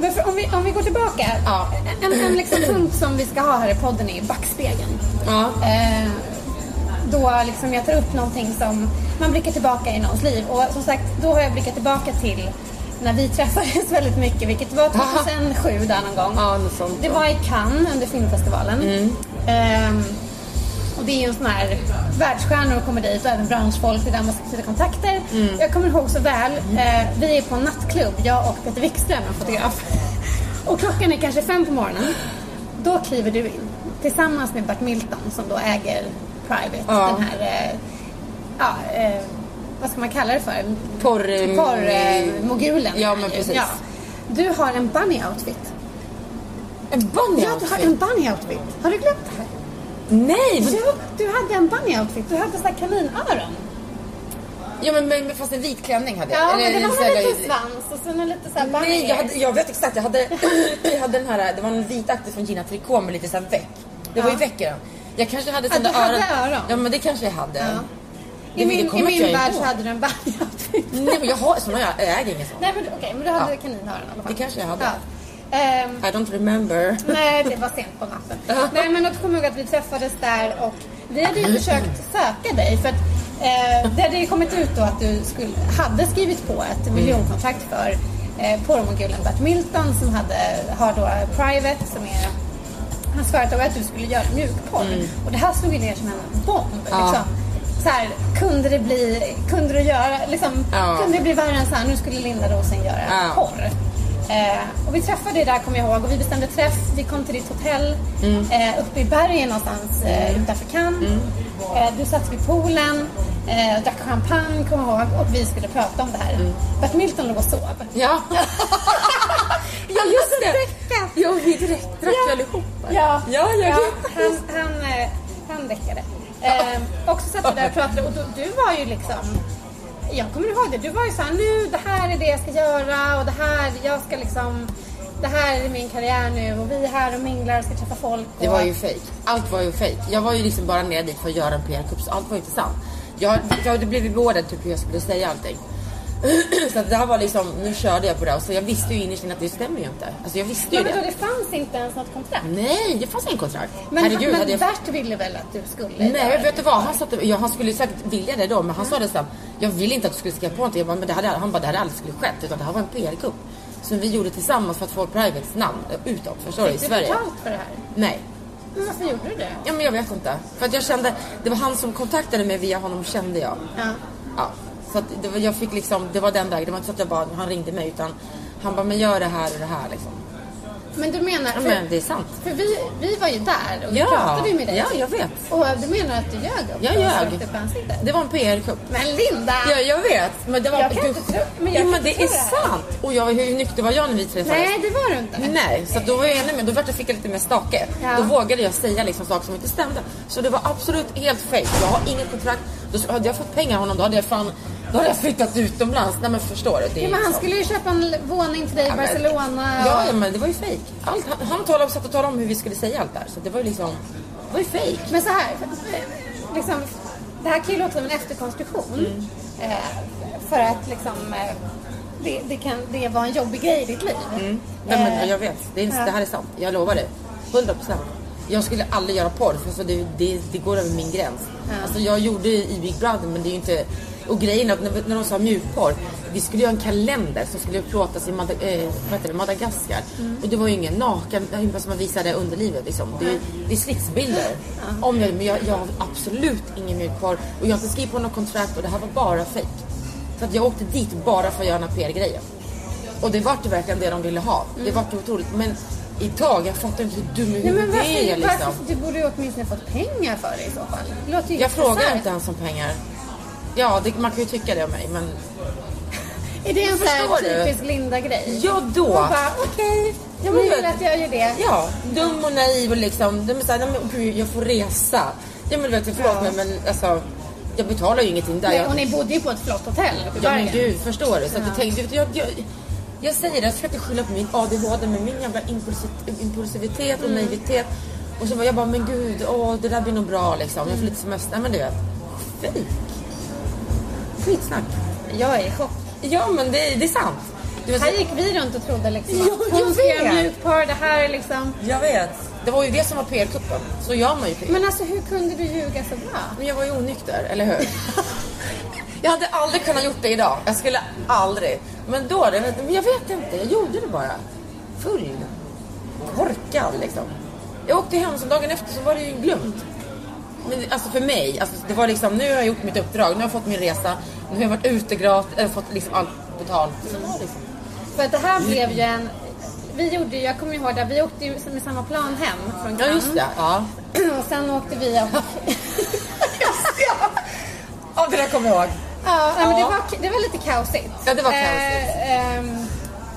Men för, om, vi, om vi går tillbaka. Ja. En, en liksom punkt som vi ska ha här i podden är backspegeln. Ja. Eh, då liksom jag tar upp någonting som man blickar tillbaka i någons liv. Och som sagt, då har jag blickat tillbaka till när vi träffades väldigt mycket, vilket var 2007 där någon gång. Ja, sånt. Det var i Cannes under filmfestivalen. Ehm, och det är ju en sån här världsstjärnor kommer dit och även branschfolk, det är där man ska knyta kontakter. Jag kommer ihåg så väl, eh, vi är på en nattklubb, jag och Peter Wikström, en fotograf. Och klockan är kanske fem på morgonen. Då kliver du in tillsammans med Bert Milton som då äger Private, Ja. den här, eh, ja, eh, vad ska man kalla det för? Porr... Porrmogulen. Ja, men precis. Du har en bunny-outfit. En bunny Ja, du har en bunny-outfit. Har du glömt det här? Nej! men- Du, du hade en bunny-outfit. Du hade sådana kaninöron. Ja, men, men fast en vit klänning hade jag. Ja, Eller men det en var sån med här- lite svans och sen en lite så här bunny Nej, jag, hade, jag vet exakt. Jag hade, jag hade den här, det var en vitaktig från Gina Tricot med lite sån här väck. Det var ju Ja. väck i den. Jag kanske hade Ja, såna du hade öron. öron. Ja, men det kanske jag hade. Ja. I min, i min värld så hade du en bunny-outfit. Nej, men jag har såna, jag äger inga såna. Nej, men okej, men du hade Ja. kaninöron i alla fall. Det kanske jag hade. Ja. Ehm, I don't remember. Nej, det var sent på natten. Nej, men jag kommer ihåg att vi träffades där och vi hade ju försökt söka dig för att Eh, det hade ju kommit ut då att du skulle, hade skrivit på ett miljonkontrakt för eh, porrmogulen Bert Milton som hade, har då Private som är hans företag och att du skulle göra mjukporr. Och det här slog ju ner som en bomb. Mm. Ja. Liksom. Så här, kunde det bli, kunde du göra, liksom, Ja. kunde det bli värre än så här, nu skulle Linda Rosen göra Ja. porr. Eh, och vi träffade där kommer jag ihåg och vi bestämde träff. Vi kom till ditt hotell Mm. eh, uppe i bergen någonstans eh, utanför Cannes. Eh, du satt vid poolen, eh, drack champagne kommer jag ihåg och vi skulle prata om det här. Mm. Bert Milton låg och sov. Ja. ja, just det. däckat. Ja, vi direkt drack Ja. allihopa. Ja, Ja, jag vet. han, han, eh, han däckade. Eh, också satt vi där och pratade och då, du var ju liksom jag kommer ihåg det. Du var ju såhär, nu det här är det jag ska göra och det här, jag ska liksom det här är min karriär nu och vi är här och minglar och ska träffa folk. Och, Det var ju fake. Allt var ju fake. Jag var ju liksom bara nere dit för att göra en PR-kupp så allt var ju inte sant. Jag, jag hade blivit beordrad typ hur jag skulle säga allting. så att det här var liksom, nu körde jag på det och så jag visste ju innerst inne att det stämmer ju inte. Alltså jag visste ju Men då, det. det fanns inte ens något kontrakt. Nej, det fanns ingen kontrakt. Men, Herregud, men hade jag... Bert ville väl att du skulle Nej, men vet du vad? Han, satt, ja, han skulle säkert vilja det då, men han sa det sen. Jag vill inte att du skulle skriva på någonting. Jag bara, men det hade, han bara, det hade aldrig skulle skett. Utan det här var en PR-kupp. Som vi gjorde tillsammans för att få Privates namn utåt, förstår du? I Fick du Sverige. betalt för det här? Nej. Men varför gjorde du det? Ja, men jag vet inte. För att jag kände, det var han som kontaktade mig via honom kände jag. Ja. Ja. Så det var, jag fick liksom, det var den vägen. Det var inte så att jag bara, han ringde mig utan han bara, men gör det här och det här liksom. Men du menar, för, men det är sant. för vi, vi var ju där och vi Ja. pratade ju med dig. Ja, jag vet. Och du menar att du ljög också? Jag ljög. Det var en PR-kupp. Men Linda! Ja, jag vet. Men det var... Jag kan du, inte tro- men jag jo, men det är det sant. Och jag, hur nykter var jag när vi träffades? Nej, det var du inte. Nej, så då var jag ännu mer, då vart jag, fick jag lite mer stake. Ja. Då vågade jag säga liksom saker som inte stämde. Så det var absolut helt fake. Jag har inget kontrakt. Då hade jag fått pengar av honom, då hade jag fan, då hade jag flyttat utomlands. Nej men förstår du? Det Ja, men han liksom- skulle ju köpa en våning till dig i Ja, Barcelona. Ja, ja, men det var ju. Allt, han, han talade, satt och talade om hur vi skulle säga allt där. Så det var ju liksom, det var ju fake. Men så här, liksom, det här kan ju låta som en efterkonstruktion. Mm. Eh, för att liksom, eh, det, det, kan, det var en jobbig grej i ditt liv. Nej, men Eh, jag vet, det, är, ja. det här är sant. Jag lovar det. 100 procent. Jag skulle aldrig göra porr för så det, det, det går över min gräns. Alltså jag gjorde i Big Brother men det är ju inte... Och grejen är att när, när de sa mjukporr, vi skulle göra en kalender som skulle plåtas i Mad eh, det, Madagaskar. Och det var ju ingen naken, som man visade underlivet liksom. Det, det är slitsbilder. Om jag, men jag, jag har absolut ingen mjukporr och jag har inte skrivit på något kontrakt och det här var bara fake. Så att jag åkte dit bara för att göra den här PR-grejen. Och det vart verkligen det de ville ha. Det vart ju otroligt. Men idag, jag fattar inte hur dum i huvudet det är liksom. varför, du borde ju åtminstone fått pengar för det i så fall. Det låter ju Jag frågar inte ens om pengar. Ja, det, man kan ju tycka det om mig, men Är det en sån här typisk Linda-grej? ja då. Och bara, okej, Ja, ni men vill vet- att jag gör det. Ja, dum och naiv och liksom. De är såhär, nej men gud, jag får resa. Ja men vet du, förlåt Ja. mig men alltså. Jag betalar ju ingenting där. Nej, jag, och ni bodde ju på ett flott hotell uppe i Ja men gud, förstår du? Så att jag tänkte, jag, jag, jag säger det, jag försöker skylla på min ADHD med min jävla impulsi- impulsivitet och naivitet. Och så var jag bara, men gud, åh, det där blir nog bra liksom. Jag får lite semester. Nej, men du vet, fejk. Skitsnack. Jag är i chock. Ja men det, det är sant. Du Här gick vi runt och trodde liksom Ja, att hon ska göra mjukporr, det här är liksom... jag vet. Det var ju det som var PR-kuppen. Så gör man ju PR. Men alltså hur kunde du ljuga så bra? Men jag var ju onykter, eller hur? jag hade aldrig kunnat gjort det idag. Jag skulle aldrig. Men då, det, men jag vet inte. Jag gjorde det bara. Full. Korkad liksom. Jag åkte hem, så dagen efter så var det ju glömt. Men alltså för mig, alltså det var liksom, nu har jag gjort mitt uppdrag, nu har jag fått min resa, nu har jag varit ute gratis, eller fått liksom allt betalt. Så liksom. För att det här blev ju en... Vi gjorde jag kommer ihåg det, vi åkte ju med samma plan hem från Ja Cannes. just det, ja. Och sen åkte vi och... Ja det där kommer jag ihåg. Ja, nej, men det, Ja. var, det var lite kaosigt. Ja, det var kaosigt. Eh, ehm,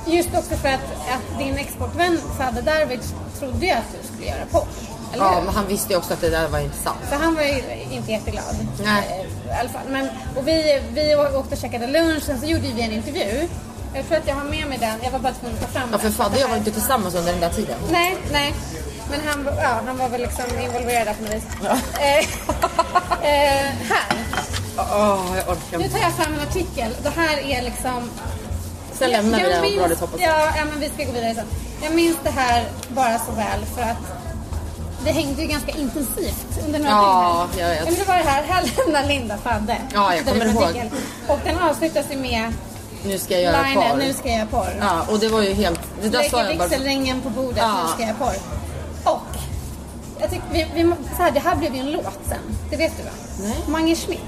just också för att, att din exportvän Fadde Darwich trodde ju att du skulle göra porr. Eller Ja hur? men han visste ju också att det där var inte sant. För han var ju inte jätteglad. Nej. I alla fall. Men, och vi, vi åkte och käkade lunch, sen så gjorde vi en intervju. Jag tror att jag har med mig den. Jag var bara tvungen att ta fram Ja för den. Fadde och jag var inte tillsammans under den där tiden. Nej, nej. Men han, ja, han var väl liksom involverad där på något vis. Ja. Eh, eh, här. Åh, jag orkar Nu tar jag fram en artikel. Det här är liksom... Sen lämnar vi det här minns, ja, ja, men vi ska gå vidare sen. Jag minns det här bara så väl för att vi hängde ju ganska intensivt under några Ja, dygn. jag vet. Men det var det här, här lämnar Linda Fadde. Ja, jag kommer det ihåg. Och den avslutas ju med Nu ska jag göra linen, par. nu ska jag göra porr. Ja, och det var ju helt... Det där sa jag bara... vigselringen på bordet, Ja. nu ska jag porr. Och jag tycker, vi, vi, så här, det här blev ju en låt sen. Det vet du va? Nej. Mange Schmidt.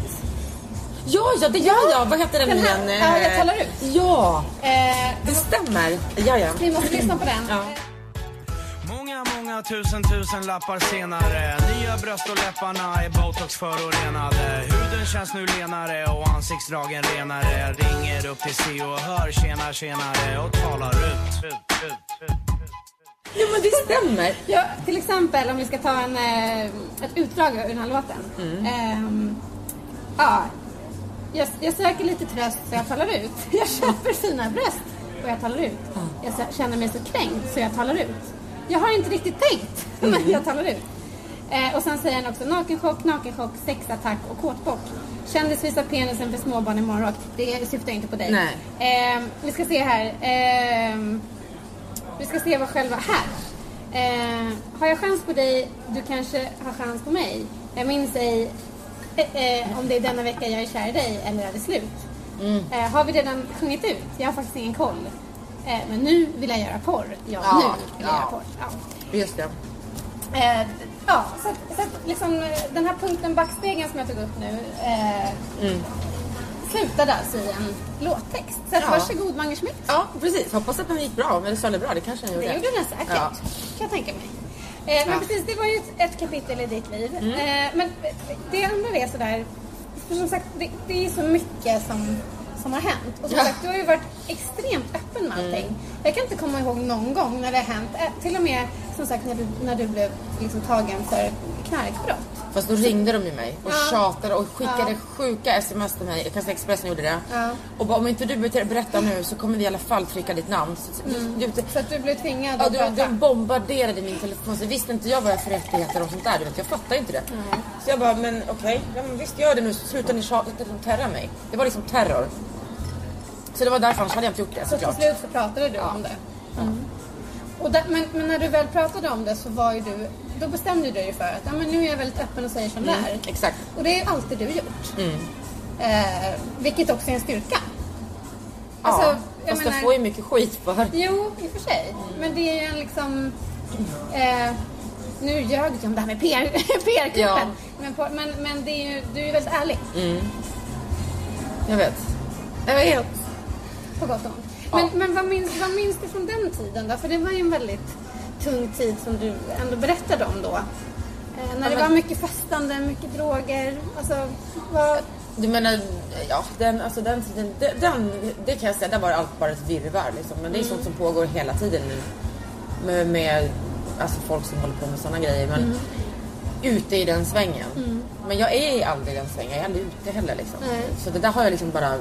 Ja, ja, det gör jag. Vad heter den, Den igen? ja, jag talar ut. Ja, Eh, det stämmer. Ja, ja. vi måste lyssna på den. Ja. Många, tusen tusen lappar senare Nya bröst och läpparna är botox förorenade Huden känns nu lenare och ansiktsdragen renare Ringer upp till C och hör tjena tjenare och talar ut, ut, ut, ut. Jo, men det stämmer. Ja, till exempel om vi ska ta en, eh, ett utdrag ur den här låten. Mm. Ehm, ja, jag, jag söker lite tröst så jag talar ut. Jag köper fina bröst och jag talar ut. Jag känner mig så kränkt så jag talar ut. Jag har inte riktigt tänkt, Mm. men jag talar ut. Eh, och sen säger han också nakenchock, nakenchock, sexattack och kåtbock. Kändis visar penisen för småbarn i morgonrock. Det syftar inte på dig. Nej. Ehm, vi ska se här. Ehm, vi ska se vad själva här. Eh, har jag chans på dig, du kanske har chans på mig. Jag minns ej eh, eh, om det är denna vecka jag är kär i dig eller är det slut. Mm. Eh, har vi redan sjungit ut? Jag har faktiskt ingen koll. Eh, men nu vill jag göra porr. Ja, Ja, nu vill jag ja. göra porr. Ja. Just det. Eh, ja, så, att, så att liksom, eh, den här punkten backspegeln som jag tog upp nu eh, slutade alltså i en låttext. Så att, Mm. Ja. varsågod Mange Schmidt. Ja, precis. Hoppas att den gick bra. Eller sålde bra. Det kanske den gjorde. Det gjorde den säkert, Ja. kan jag tänka mig. Eh, men precis, det var ju ett, ett kapitel i ditt liv. Mm. Eh, men det andra är sådär, för som sagt, det, det är så mycket som, som har hänt. Och som Ja. sagt, du har ju varit extremt öppen med allting. Mm. Jag kan inte komma ihåg någon gång när det har hänt, eh, till och med som sagt när du, när du blev liksom tagen för knarkbrott. Fast då ringde de ju mig och Ja. tjatade och skickade Ja. sjuka sms till mig. Kanske Expressen gjorde det. Ja. Och bara, om inte du ber- berättar nu så kommer vi i alla fall trycka ditt namn. Så, du, du, Så att du blev tvingad Ja, att du, prata. de bombarderade min telefon. Så visste inte jag vad jag för rättigheter och sånt där. Du vet, jag fattar inte det. Så jag bara, men okej, ja, men visst gör det nu. Sluta ni tjata och terra mig. Det var liksom terror. Så det var därför, annars hade jag inte gjort det Så till såklart. slut så pratade du om det. Och där, men, men när du väl pratade om det så var ju du, då bestämde du dig för att ja, men nu är jag väldigt öppen och säger som det är. Exakt. Och det är ju alltid du gjort. Mm. Eh, vilket också är en styrka. Ja, Alltså, jag fast jag menar- får ju mycket skit för. Jo, i och för sig. Men det är ju en liksom... Eh, nu ljög jag om det här med PR PR-kuppen. Ja. Men, men, men det är ju, du är ju väldigt ärlig. Jag vet. Jag vet. På gott och ont. Ja. Men, men vad, minns, vad minns du från den tiden då? För det var ju en väldigt tung tid som du ändå berättade om då. Eh, när det men- var mycket festande, mycket droger. Alltså, vad... Du menar, ja, den, alltså den tiden, den, det kan jag säga, där var allt bara ett virrvarr liksom. Men det är sånt som pågår hela tiden nu. Med, med alltså folk som håller på med sådana grejer. Men ute i den svängen. Men jag är aldrig i den svängen, jag är aldrig ute heller liksom. Så det där har jag liksom bara...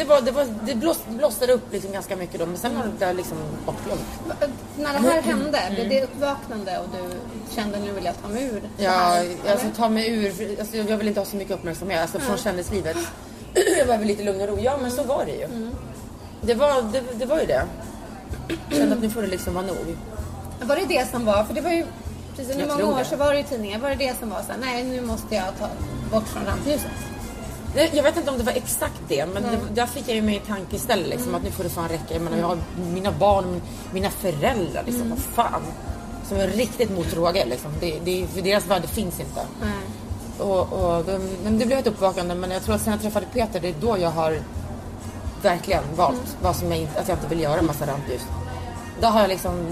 Det, var, det, var, det blås, blossade upp liksom ganska mycket då, men sen var det liksom bortglömt. va- När det här hände, blev det uppvaknande och du kände nu vill jag ta mig ur det Ja, här? jag alltså, ta mig ur, alltså, jag vill inte ha så mycket uppmärksamhet alltså, från kändislivet. jag behöver lite lugn och ro. Ja, men så var det ju. Det, var, det, det var ju det. Jag kände att nu får det liksom vara nog. Var det det som var, för det var ju precis Jag många år det. så var det i tidningar, var det det som var så här, nej nu måste jag ta bort från rampljuset? Det- Jag vet inte om det var exakt det, men det, där fick jag ju mig i tankeställe liksom, att nu får det fan räcka. Jag menar, jag har mina barn, mina föräldrar liksom, vad fan. Som är riktigt mot droger liksom. Det, det, för deras värde finns inte. Nej. Och, och, de- men det blev ett uppvaknande men jag tror att sen jag träffade Peter det är då jag har verkligen valt vad som jag att jag inte vill göra en massa rampljus. Då har jag liksom,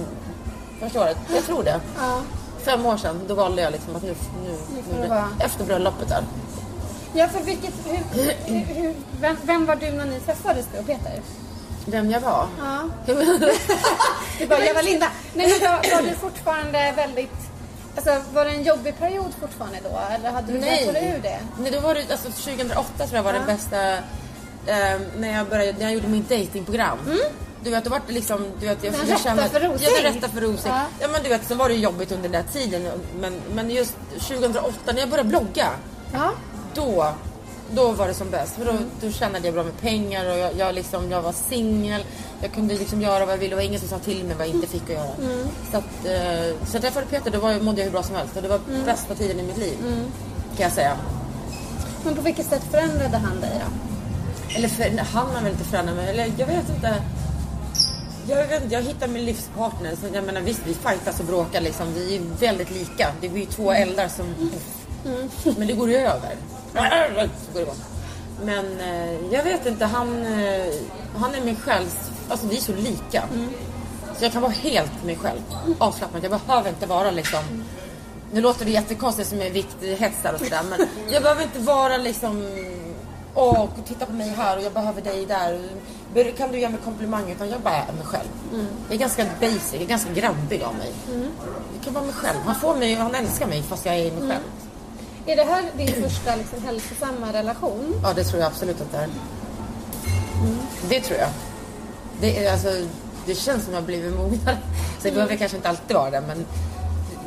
förstår du? Jag tror det. Ja. Fem år sedan då valde jag liksom att nu, nu, Nu det efter bröllopet där. Ja, för vilket, hur, hur, hur, vem, vem var du när ni träffades och Peter? Vem jag var? Ja. Du bara, jag var Linda. Nej, men var, var du fortfarande väldigt... Alltså, var det en jobbig period fortfarande då? Eller hade du dig ur det? Nej, då var det, alltså 2008 tror jag var Ja. den bästa, eh, när, jag började, när jag gjorde mitt datingprogram. Du vet, då var det liksom, du vet, jag, Mm. Den jag rätta kände- för Rosing. Ja, den rätta för Rosing. Ja. Ja. men du vet, så var det jobbigt under den där tiden. Men, men just 2008 när jag började blogga, Ja. Då Då var det som bäst. För då, då tjänade jag bra med pengar och jag, jag, liksom, jag var singel. Jag kunde liksom göra vad jag ville och ingen som sa till mig vad jag inte fick att göra. Så, att, eh, så jag träffade Peter, då var, jag- mådde jag hur bra som helst. Och det var bästa tiden i mitt liv. Kan jag säga. Men på vilket sätt förändrade han dig då? Eller för, han har väl inte förändrat mig. Eller jag vet inte. Jag, vet, jag hittade min livspartner. Så jag menar, visst, vi fightas och bråkar liksom. Vi är väldigt lika. Det blir ju två eldar som... Men det går ju över. Men eh, jag vet inte. Han, eh, han är min själs... Alltså vi är så lika. Så jag kan vara helt mig själv. Avslappnad. Jag behöver inte vara liksom... Nu låter det jättekonstigt som en vikthetsare och sådär. Men jag behöver inte vara liksom... Åh, titta på mig här och jag behöver dig där. Kan du ge mig komplimanger? Utan jag bara är mig själv. Jag är ganska basic, jag är ganska grabbig av mig. Jag kan vara mig själv. Han får mig, han älskar mig fast jag är mig själv. Är det här din första liksom, hälsosamma relation? Ja, det tror jag absolut att det är. Det tror jag. Det, är, alltså, det känns som jag har blivit mognare. Så det behöver kanske inte alltid vara det, men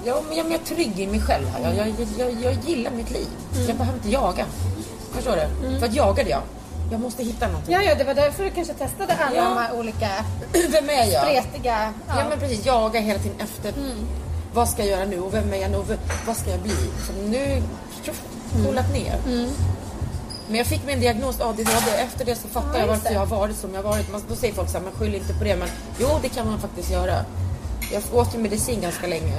jag, jag, jag är trygg i mig själv. här. Jag, jag, jag, jag gillar mitt liv. Jag behöver inte jaga. Förstår du? För att jaga det jag. Jag måste hitta någonting. Ja, ja, det var därför du kanske testade alla Ja. de här olika Vem är jag? spretiga... Ja. men precis, jaga hela tiden efter. Vad ska jag göra nu och vem är jag nu och vad ska jag bli? Så nu tjoff, coolat ner. Men jag fick min diagnos ADHD. Efter det så fattar Ja, jag varför jag har varit som jag har varit. Man, då säger folk så här, men skyll inte på det. Men jo, det kan man faktiskt göra. Jag åt ju medicin ganska länge.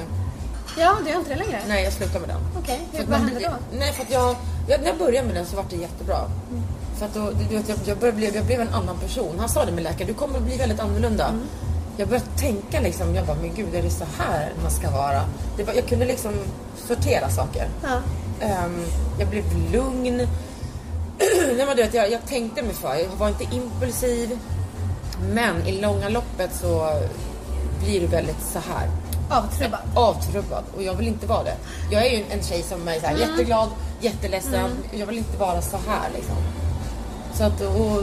ja, du har inte det längre? Nej, jag slutade med den. Okej, att vad hände då? Nej, för att jag, jag, när jag började med den så var det jättebra. För att då, du vet, jag, jag, började bli, jag blev en annan person. Han sa det med läkare, du kommer att bli väldigt annorlunda. Mm. Jag började tänka liksom, jag bara, men gud är det så här man ska vara? Det var, jag kunde liksom sortera saker. Ja. Ehm, jag blev lugn. Nej, men du vet, jag, jag tänkte mig för, jag var inte impulsiv. Men i långa loppet så blir du väldigt så här Avtrubbad. avtrubbad och jag vill inte vara det. Jag är ju en tjej som är så här, jätteglad, jätteledsen. Jag vill inte vara så här liksom. Så att, och,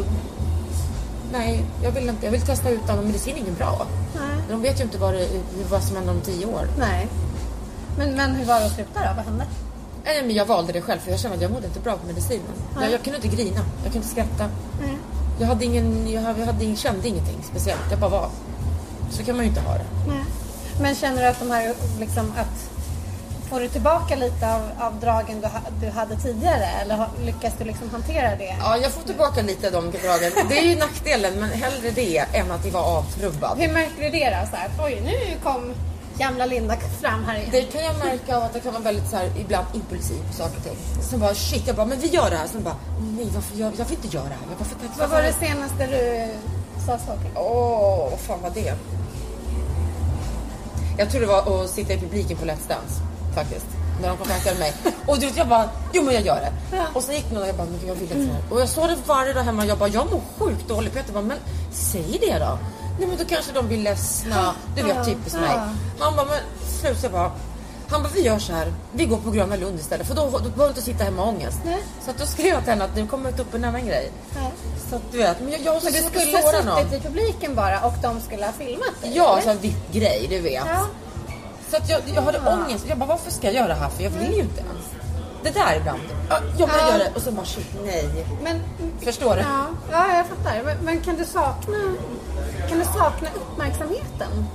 nej, jag vill inte. Jag vill testa ut och medicin är inget bra. Nej. De vet ju inte vad, det, vad som händer om tio år. Nej. Men, men hur var det att sluta då? Vad hände? Nej, men jag valde det själv för jag kände att jag mådde inte bra på medicinen. Jag, jag kunde inte grina, jag kunde inte skratta. Nej. Jag, hade ingen, jag, hade, jag hade, ingen- kände ingenting speciellt, jag bara var. Så kan man ju inte ha det. Nej. Men känner du att de här, liksom att Får du tillbaka lite av, av dragen du, ha, du hade tidigare eller har, lyckas du liksom hantera det? Ja, jag får tillbaka lite av de dragen. Det är ju nackdelen, men hellre det än att jag var avtrubbad. Hur märker du det då? Så här, Oj, nu kom gamla Linda fram här igen. Det kan jag märka av att jag kan vara väldigt så här, ibland impulsiv på saker och ting. Sen bara shit, jag bara men vi gör det här. Sen bara nej varför gör jag vill inte göra det här. Varför, varför, Vad var det senaste du sa saker? Åh, vad fan var det? Jag tror det var att sitta i publiken på Let's Dance faktiskt. När de kontaktade mig. Och du vet, jag bara, jo men jag gör det. Ja. Och så gick någon och jag bara, men jag vill inte. Och jag sa det varje dag hemma. Jag bara, jag mår sjukt dåligt. Peter bara, men säg det då. Nej men då kanske de blir ledsna. Du vet, typiskt mig. Han bara, men slut. Jag bara, han bara, vi gör så här. Vi går på Gröna Lund istället. För då, då behöver du inte sitta hemma och ångest. Nej. Så att då skrev jag till henne att det kommer upp en annan grej. Ja. Så att du vet, men jag, jag Men du skulle någon. suttit i publiken bara och de skulle ha filmat dig? Ja, eller? så en VIP-grej, du vet. Ja. Så att jag, jag hade Ja. ångest. Jag bara, varför ska jag göra det här? För jag vill ju inte ens. Det där ibland. Ja, Jag vill Ja. göra det och så bara shit, nej. Men, Förstår du? ja, ja, jag fattar. Men, men kan du sakna kan du sakna uppmärksamheten?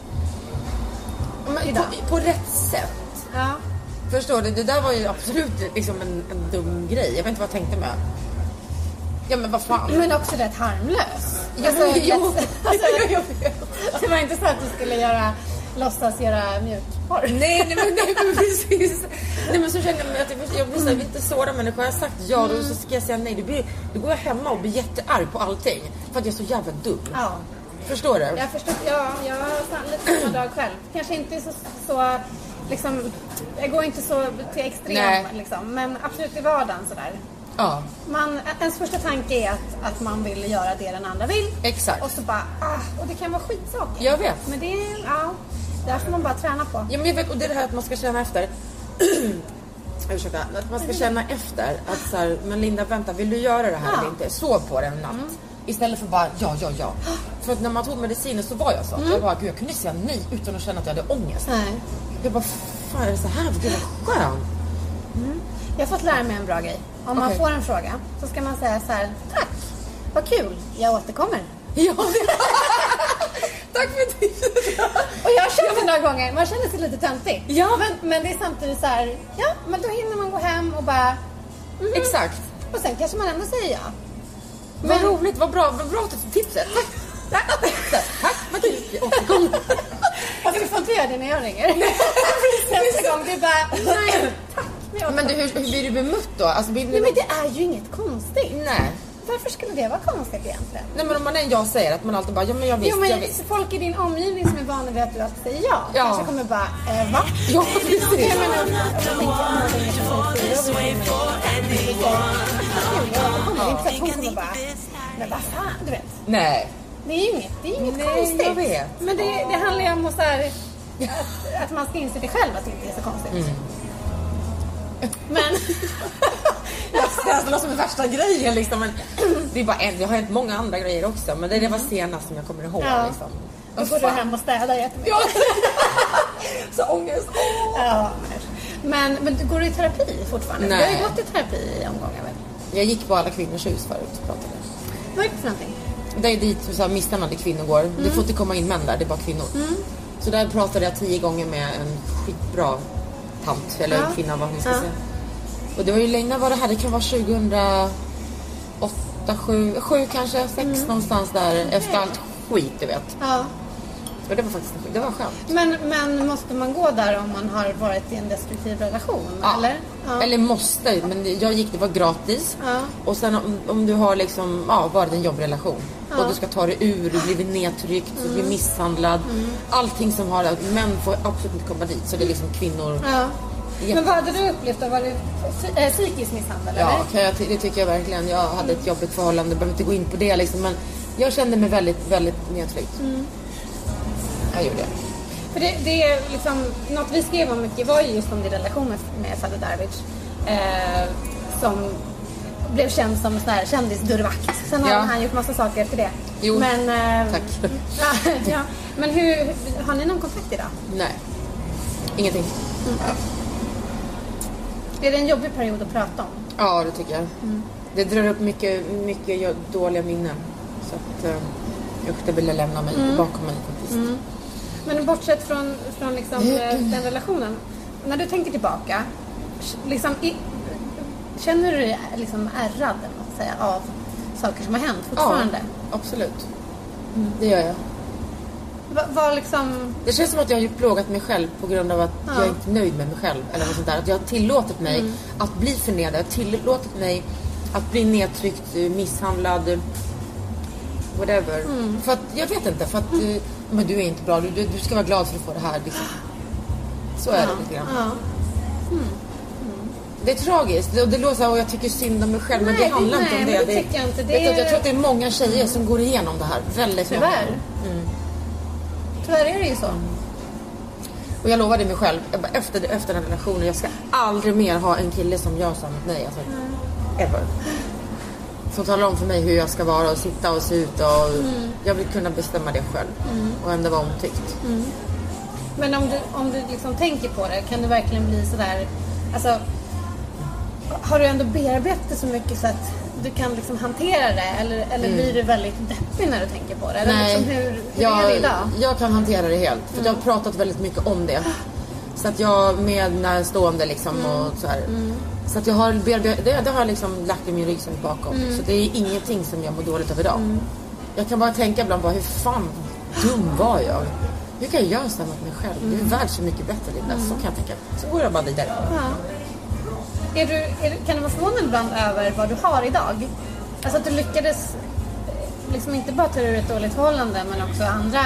Men på, på rätt sätt. Ja. Förstår du? Det där var ju absolut liksom en, en dum grej. Jag vet inte vad jag tänkte med. Ja men vad fan. Men också rätt harmlös. Ja, men, jo. alltså, det var inte så att du skulle göra, låtsas göra mjukporr. Nej, nej, men, nej men precis. Nej men så känner jag att jag, jag blir så här, jag inte såra människor. Jag har sagt ja då så ska jag säga nej. Då, blir, då går jag hemma och blir jättearg på allting. För att jag är så jävla dum. Ja. Förstår du? Jag förstår, ja, jag har lite samma drag själv. Kanske inte så, så liksom, jag går inte så till extrem liksom, men absolut i vardagen sådär. Ja, Man, ens första tanke är att, att man vill göra det den andra vill. exakt. Och så bara, ah, och det kan vara skitsaker. Jag vet. Men det är, ja, där får man bara träna på. Ja, men jag vet, och det är det här att man ska känna efter. Ursäkta, att man ska känna efter att så här, men Linda vänta, vill du göra det här Ja. Mm. eller inte? Sov på det en natt. Istället för bara ja, ja, ja. För att när man tog mediciner så var jag så. Jag bara, gud jag kunde säga nej utan att känna att jag hade ångest. Mm. Nej. Jag bara, fan är det så här? Gud vad skönt. Jag har fått lära mig en bra grej. Om man får en fråga så ska man säga så här, tack, vad kul, jag återkommer. Ja, det... Tack för tipset! Och jag har kört det några gånger, man känner sig lite töntig. Ja. Men, men det är samtidigt så här, ja, men då hinner man gå hem och bara, mhm. Exakt. och sen kanske man ändå säger ja. Vad roligt, vad bra, vad bra tipset. Tack. Tack, Tack, kul. Jag du får inte göra det när jag ringer. Nästa gång, du bara, nej, tack. Men du, återkommer." hur, hur blir du bemött då? Alltså, blir Nej men det är ju inget konstigt. Nej. Varför skulle det vara konstigt egentligen? Nej men om man är en ja-sägare, att man alltid bara, ja men jag visst, Jo men jag visst. folk i din omgivning som är vana vid att du alltid säger ja, Ja. kanske kommer bara, eh, va? Ja, precis. Jag menar, tänker om ringer fyra och jag inte hon kommer bara, men vad fan, du vet. Nej. Det är ju inget, det är inget Nej, konstigt. jag vet. Men det, det handlar ju om att, så här, att, att man ska inse det själv att det inte är så konstigt. Mm. Men, Det låter som den värsta grejen liksom. Men det, är bara en, det har hänt många andra grejer också. Men det, det var senast som jag kommer ihåg. Ja. Liksom. då får du hem och städa jättemycket. Ja. Så ångest. Ja, men, men du går du i terapi fortfarande? Nej. Du har ju gått i terapi i omgångar väl? Jag gick på alla kvinnors hus förut och pratade. Vad är det för någonting? Det är dit så här, misshandlade kvinnor går. Det får inte komma in män där, det är bara kvinnor. Så där pratade jag tio gånger med en skitbra tant, eller Ja. kvinna vad man ska Ja. säga. Och det var ju länge var det här, det kan vara 2008, 7, 7 kanske, 6 någonstans där efter allt skit du vet. Ja. Och det var faktiskt det var skönt. Men, men måste man gå där om man har varit i en destruktiv relation? Ja. Eller? Ja. Eller måste, men jag gick, det var gratis. Ja. Och sen om, om du har liksom, ja, varit i en jobbrelation Ja. Mm. och du ska ta dig ur, du blivit nedtryckt, du blir misshandlad. Allting som har, män får absolut inte komma dit. Så det är liksom kvinnor. Men vad hade du upplevt då? Var det psy- äh, psykisk misshandel? Ja, eller? jag, det tycker jag verkligen. Jag hade ett jobbigt förhållande, behöver inte gå in på det liksom. Men jag kände mig väldigt, väldigt nedtryckt. Mm. Jag gjorde det. För det, det är liksom, något vi skrev om mycket var ju just om din relation med, med Darvic. Eh, som blev känd som sån här kändisdörrvakt. Sen har Ja. han gjort massa saker efter det. Jo, Men, eh, tack. ja, ja. Men hur, har ni någon kontakt idag? Nej, ingenting. Är det en jobbig period att prata om? Ja, det tycker jag. Mm. Det drar upp mycket, mycket dåliga minnen. Så att, usch, det vill jag lämna mig Mm. bakom mig faktiskt. Men bortsett från, från liksom, eh, den relationen. När du tänker tillbaka, liksom, i, känner du dig liksom ärrad säga, av saker som har hänt fortfarande? Ja, absolut. Det gör jag. Va- Vad liksom... Det känns som att jag har plågat mig själv på grund av att Ja. jag är inte är nöjd med mig själv. Eller något sånt där. Att jag har tillåtit mig Mm. att bli förnedrad. Jag har tillåtit mig att bli nedtryckt, misshandlad. Whatever. Mm. För att, jag vet inte. För att eh, men du är inte bra. Du, du, ska vara glad för att få det här. Liksom. Så är det lite grann. Ja. Det är tragiskt. Och det låter så här, och jag tycker synd om mig själv. men Nej, det handlar det- inte om nej, det. men det tycker jag inte. Det är- Jag tror att det är många tjejer som går igenom det här. Väldigt många. Tyvärr. Tyvärr är det ju så. Och jag lovade mig själv, jag efter, efter den relationen, jag ska aldrig mer ha en kille som gör så mot mig. Alltså, ever. Som talar om för mig hur jag ska vara och sitta och se ut. Och Jag vill kunna bestämma det själv. Och ändå vara omtyckt. Men om du, om du liksom tänker på det, kan du verkligen bli sådär... Alltså, har du ändå bearbetat det så mycket så att du kan liksom hantera det? Eller, eller blir du väldigt deppig när du tänker på det? Eller Nej, liksom, hur, hur jag, är det idag? Mm. jag kan hantera det helt. För jag har pratat väldigt mycket om det. Så att jag med närstående liksom Mm. och så här. Så att jag har det, det har jag liksom lagt i min ryggsäck bakom. Mm. Så det är ingenting som jag mår dåligt av idag. Jag kan bara tänka ibland bara hur fan dum var jag? Hur kan jag göra så här mot mig själv? Du är värd så mycket bättre Linda. Så kan jag tänka. Så går jag bara vidare. Ja. Är du, är, kan du vara förvånad ibland över vad du har idag? Alltså att du lyckades eh, liksom inte bara ta ur ett dåligt förhållande men också andra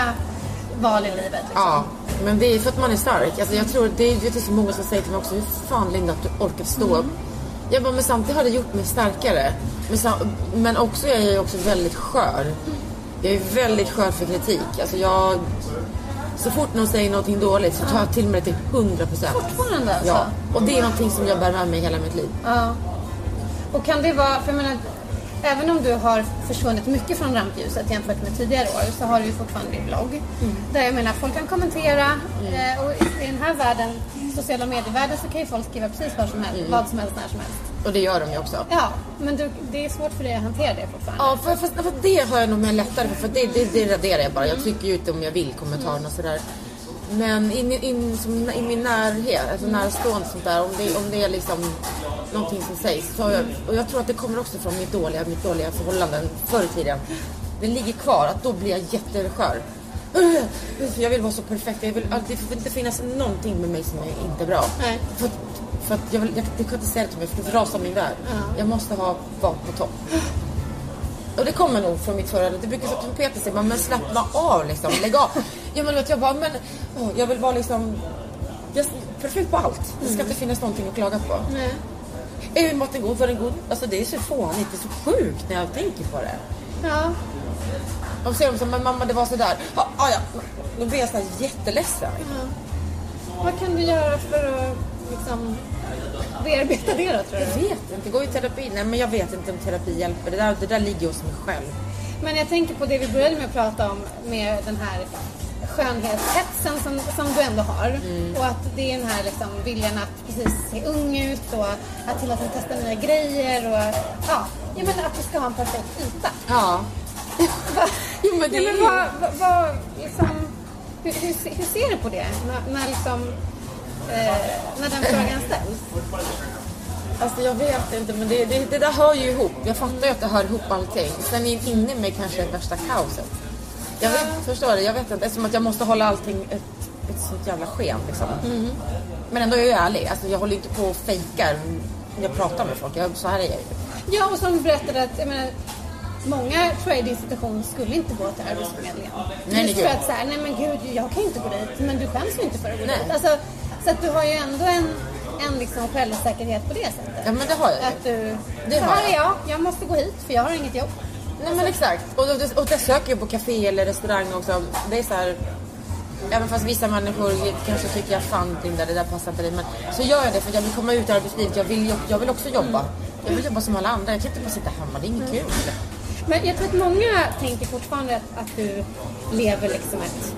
val i livet. Liksom. Ja, men det är för att man är stark. Alltså jag tror, det är, är så många som säger till mig också, hur fan Linda att du orkar stå upp. Jag bara, men samtidigt har det gjort mig starkare. Men, men också jag är jag också väldigt skör. Jag är väldigt skör för kritik. Alltså jag, så fort någon säger någonting dåligt så tar jag till mig det till 100 procent. Fortfarande alltså? Ja, och det är någonting som jag bär med mig hela mitt liv. Ja. Och kan det vara, för jag menar, även om du har försvunnit mycket från rampljuset jämfört med tidigare år så har du ju fortfarande din blogg. Där jag menar, folk kan kommentera eh, och i den här världen sociala medievärlden så kan ju folk skriva precis vad som helst, vad som helst när som helst. Och det gör de ju också. Ja, men du, det är svårt för dig att hantera det fortfarande. Ja, för, för, för det har jag nog mer lättare för. för det, det, det raderar jag bara. Jag trycker ju ut om jag vill kommentarerna och sådär. Men in, in, som, i min närhet, alltså närstående sånt där, om det, om det är liksom någonting som sägs. Så jag, och jag tror att det kommer också från mitt dåliga, mitt dåliga förhållanden förr i tiden. Det ligger kvar, att då blir jag jätteskör. Jag vill vara så perfekt. Jag vill, det får inte finnas någonting med mig som är inte bra. Nej. För, för att jag, vill, jag, jag kan inte säga det till mig för det rasar min värld. Jag måste ha vara på topp. Och det kommer nog från mitt förra. Det brukar som Peter säger, men slappna av liksom. Lägg av. Ja men vet jag bara, men åh, jag vill vara liksom jag, perfekt på allt. Det ska inte finnas någonting att klaga på. Nej. Är maten god? Var den god? Alltså det är så fånigt, det är så sjukt när jag tänker på det. Ja. Och så säger de så, men mamma det var sådär. Ja, ah, ja. Då blir jag så här jätteledsen. Vad kan du göra för att liksom bearbeta det då tror Jag du? vet inte, går i terapi? Nej men jag vet inte om terapi hjälper. Det där, det där ligger hos mig själv. Men jag tänker på det vi började med att prata om med den här skönhetshetsen som, som du ändå har. Mm. Och att det är den här liksom viljan att precis se ung ut och att hela tiden testa nya grejer och ja, jag menar att du ska ha en perfekt yta. Ja. jo men det Ja, är men ju... vad, vad, vad liksom, hur, hur, hur ser du på det när, när, liksom, eh, när den frågan ställs? Alltså jag vet inte men det, det, det där hör ju ihop. Jag fattar ju att det hör ihop allting. Sen är inne mig kanske det värsta kaoset. Jag vet, förstår du? Jag vet inte. Det är som att jag måste hålla allting ett, ett sånt jävla sken liksom. Men ändå är jag ju ärlig. Alltså jag håller inte på och fejkar jag pratar med folk. Jag, så här är jag ju. Ja, och som du berättade att jag menar, många tror jag i din situation skulle inte gå till Arbetsförmedlingen. Nej, Just för att så här, nej men gud, jag kan inte gå dit. Men du skäms ju inte för att gå Nej. dit. Alltså, så att du har ju ändå en, en liksom självsäkerhet på det sättet. Ja men det har jag ju. Att du, Det så har här är jag, jag måste gå hit för jag har inget jobb. Nej men exakt. Och, och, och det söker jag på café eller restaurang också. Det är så här. Även fast vissa människor kanske tycker jag fan Linda, det där passar inte dig. Men så gör jag det för jag vill komma ut i arbetslivet. Jag vill, jag vill också jobba. Jag vill jobba som alla andra. Jag kan inte bara sitta hemma. Det är inget kul. Men jag tror att många tänker fortfarande att, att du lever liksom ett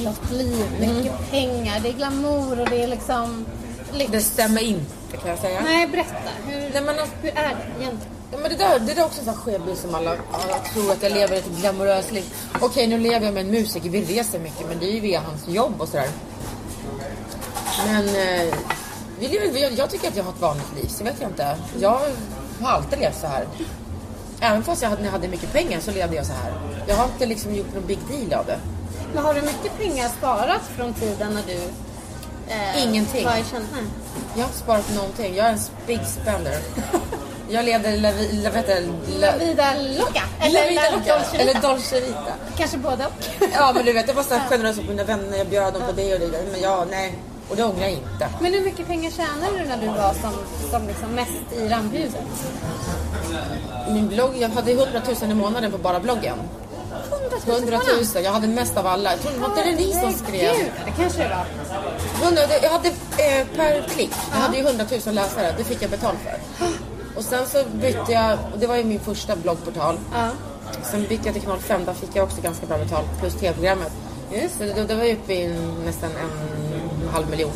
flott liv. Mycket pengar, det är glamour och det är liksom lyx. Det stämmer inte kan jag säga. Nej, berätta. Hur, Nej, men alltså- hur är det egentligen? Ja, men det, där, det där är också en sån här skev bild som alla, alla tror att jag lever ett glamoröst liv. Okej, nu lever jag med en musiker. Vi reser mycket, men det är ju via hans jobb och sådär. Men eh, vi lever, jag, jag tycker att jag har ett vanligt liv, så vet jag inte. Jag har alltid levt så här. Även fast jag hade, när jag hade mycket pengar så levde jag så här. Jag har inte liksom gjort någon big deal av det. Men har du mycket pengar sparat från tiden när du eh, Ingenting. var. Jag har inte sparat någonting. Jag är en big spender. Jag levde la, la, vet du, la, vida loca? La vida loca. Dolce Eller? Dolce Vita. Kanske båda och. Ja men du vet, jag var så generös mot mina vänner. Jag bjöd dem på det och det. Men ja, nej. Och det ångrar jag inte. Men hur mycket pengar tjänade du när du var som, som liksom mest i rampljuset? Min blogg, jag hade 100 000 i månaden på bara bloggen. 100 000, jag hade mest av alla. Jag tror var inte det ni som skrev? Gud, det kanske det var. 100, jag hade eh, per klick, jag hade ju 100 000 läsare. Det fick jag betalt för. Och sen så bytte jag, och det var ju min första bloggportal. Sen bytte jag till kanal 5, där fick jag också ganska bra betalt. Plus tv-programmet. Just det, det, det var ju uppe i nästan en halv miljon.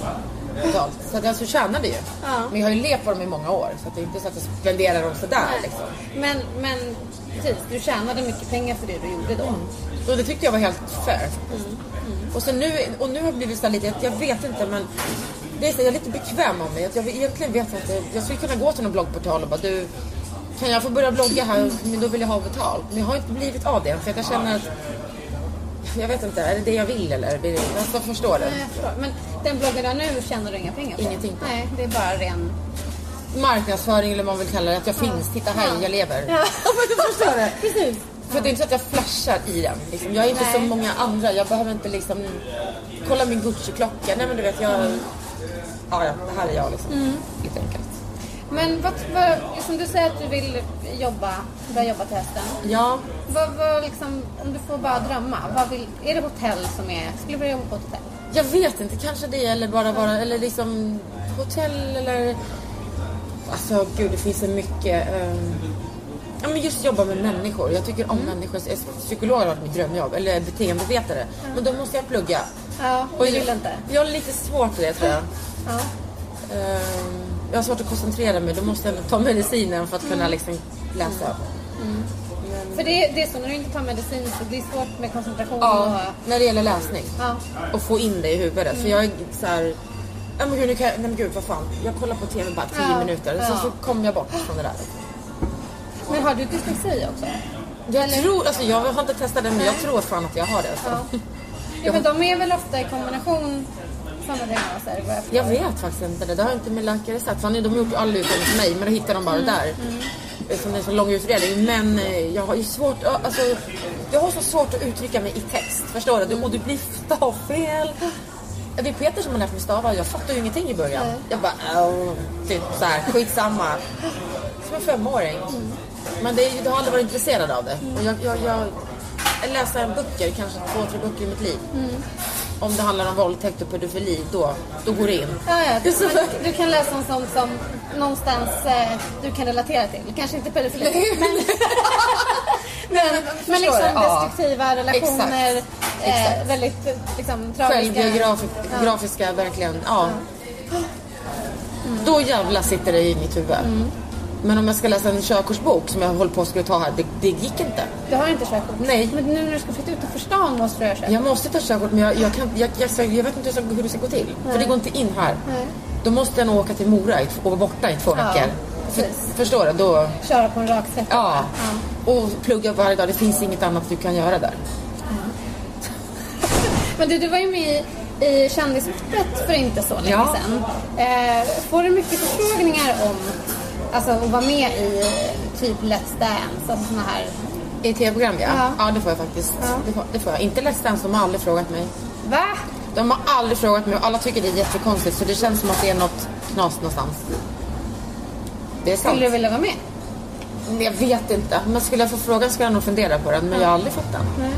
Så att jag så tjänade ju. Ja. Men jag har ju levt på dem i många år. Så det är inte så att jag spenderar dem sådär liksom. Men, men precis, du tjänade mycket pengar för det du gjorde då. Och det tyckte jag var helt fair. Och, så nu, och nu har det blivit så lite, jag vet inte men det är så, jag är lite bekväm av mig. Att jag egentligen vet inte, jag skulle kunna gå till någon bloggportal och bara du, kan jag få börja blogga här? Men då vill jag ha betalt. Men jag har inte blivit av det för att jag känner att jag vet inte, är det det jag vill eller? Jag förstår Nej, det. jag förstår. Men den bloggen du har nu tjänar du inga pengar på? Ingenting på. Nej, det är bara ren... Marknadsföring eller vad man vill kalla det, att jag finns. Titta här, jag lever. Ja. du förstår det. Precis. För det är inte så att jag flashar i den. Liksom. Jag är inte Nej. som många andra. Jag behöver inte liksom kolla min Gucci-klocka. Nej men du vet, jag... Ja, ja, det här är jag liksom. Mm. Lite enkelt. Men vad, vad, som du säger att du vill jobba, börja jobba till hösten. Ja, Vad, vad liksom, om du får bara drömma, vad vill, är det hotell som är... Skulle du vilja jobba på ett hotell? jag vet inte. Kanske det eller bara vara, eller liksom hotell eller... Alltså gud, det finns så mycket. ehm, Ja, men just jobba med människor. Jag tycker om människor. Psykolog har varit mitt drömjobb. Eller beteendevetare. Men då måste jag plugga. Ja, Och du jag- vill inte? Jag har lite svårt för det tror jag. Ja. Ehm, jag har svårt att koncentrera mig. Då måste jag ta medicinen för att kunna liksom läsa. För det, det är så, när du inte tar medicin så det är svårt med koncentration Ja, och... när det gäller läsning. Ja. Och få in det i huvudet. För jag är så här... Ja men gud, nu kan jag, nej men gud vad fan. Jag kollar på TV bara 10 Ja, minuter. ja. Så, så kommer jag bort från det där. Men har du dyslexi också? Jag tror, alltså jag har inte testat det men jag tror fan att jag har det. Alltså. Ja. ja men de är väl ofta i kombination diagnoser? vad jag. Jag vet faktiskt inte det. Det har inte min läkare sagt. Han- de har gjort all utredning för mig men då hittar de bara där. Eftersom det är så lång utredning. Men eh, jag har ju svårt, alltså, jag har så svårt att uttrycka mig i text. Förstår du? Du- Och det blir stavfel. Det är Peter som har lärt mig stava. Jag fattar ju ingenting i början. Jag bara, typ så här, skitsamma. Som en femåring. Men det, jag har aldrig varit intresserad av det. Och jag, jag, jag, jag läser en böcker, kanske två, tre böcker i mitt liv. Om det handlar om våldtäkt och pedofili, då, då går det in. Ja, ja. Men du kan läsa om sånt som någonstans eh, du kan relatera till. Kanske inte pedofili, men, men, men liksom det, ja. destruktiva relationer. Exakt. Eh, väldigt liksom, tragiska. Självbiografiska, verkligen. Ja. Då jävla sitter det i mitt huvud. Men om jag ska läsa en körkortsbok som jag håller på att skulle ta här, det, det gick inte. Du har inte körkort? Nej. Men nu när du ska flytta ut för stan måste du ha körkort. Jag måste ta körkort men jag, jag, kan, jag, jag, jag, vet inte hur det ska- gå till. För det går inte in här. Nej. Då måste jag nog åka till Mora och vara borta i två Ja, veckor. För, precis. förstår du? Då, Köra på en rak sträcka. ja. Och plugga varje dag. Det finns inget annat du kan göra där. Men du, du var ju med i, Kändishotet för inte så länge Ja. sedan. Eh, får du mycket förfrågningar om alltså, att vara med i typ Let's Dance? Alltså såna här... I tv-program ja. Ja. ja. det får jag faktiskt. Ja. Det, får, det får jag. Inte Let's Dance, de har aldrig frågat mig. Va? De har aldrig frågat mig och alla tycker det är jättekonstigt så det känns som att det är något knas någonstans. Det. Skulle du vilja vara med? Jag vet inte. Men skulle jag få frågan skulle jag nog fundera på den. Men jag har aldrig fått den. Nej.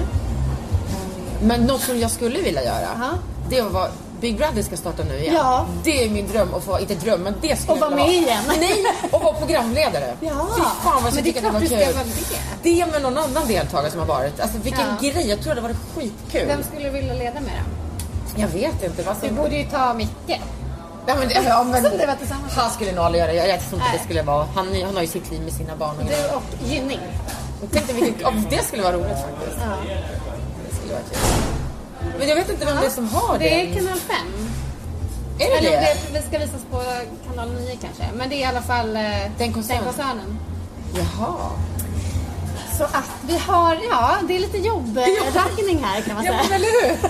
Men något som jag skulle vilja göra. Ja. Det att vara... Big Brother ska starta nu igen. Ja. Det är min dröm att få, inte dröm, men det skulle Och vara med igen. Nej, och vara programledare. Ja. Fy fan vad jag skulle det det du var kul. vara det. Det med någon annan deltagare som har varit. Alltså vilken Ja. grej. Jag tror det var skitkul. Vem skulle du vilja leda med då? Jag vet inte. Vad Du som... borde ju ta Micke. Ja, men, ja, men, Som det var tillsammans. Han skulle nog aldrig göra det. Jag tror inte Nej. det skulle vara. Han, han har ju sitt liv med sina barn. Och Du och Gynning. Jag tänkte vilken, ja, det skulle vara roligt faktiskt. Ja. Det skulle vara kul. Men jag vet inte vem det är som har Det är den. kanal 5. Är det Eller det? det, det ska visas på kanal 9 kanske. Men det är i alla fall eh, Den koncernen. koncernen. Jaha. Så att vi har, ja det är lite jobbraggning här kan man Ja, säga. men eller hur?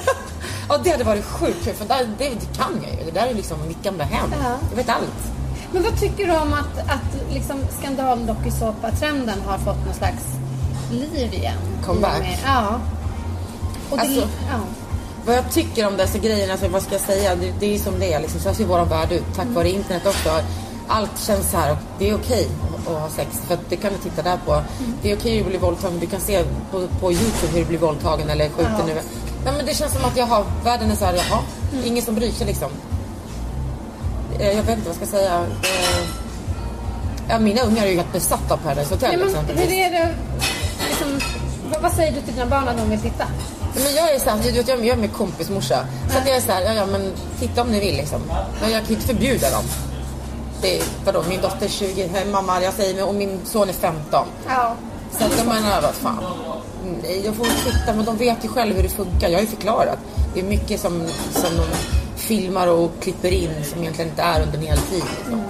Ja, det hade varit sjukt kul för där, det, det kan jag ju. Det där är liksom mitt gamla hem. Ja. Jag vet allt. Men vad tycker du om att, att liksom skandal-dokusåpa-trenden har fått någon slags liv igen? Comeback? Med, ja. Och det, Alltså- ja. Vad jag tycker om dessa grejerna, alltså, vad ska jag säga? Det, det är som det är. Liksom. Så ser vår värld ut. Tack vare internet också. Allt känns så här och det är okej att, att ha sex. För att det kan du titta där på. Det är okej att bli våldtagen. Du kan se på, på Youtube hur du blir våldtagen eller skjuten. Ja. Nu. Nej, men det känns som att jaha, världen är så här, jaha. Ingen som bryr sig liksom. Eh, Jag vet inte vad jag ska säga. Eh, Ja, mina ungar är ju helt besatta av Paradise Hotel Ja, men exempelvis. hur är det, liksom, vad, vad säger du till dina barn när de vill titta? Men jag är så här, du vet, jag jag är med kompismorsa. Så att jag är så här, ja, ja men titta om ni vill liksom. Men jag kan inte förbjuda dem. Det är, vadå, min dotter är 20, hej, mamma jag säger och min son är 15. Ja. Så att jag menar, vad fan. Nej, jag får titta, men de vet ju själv hur det funkar. Jag har ju förklarat. Det är mycket som, som de filmar och klipper in som egentligen inte är under en hel tid. Liksom.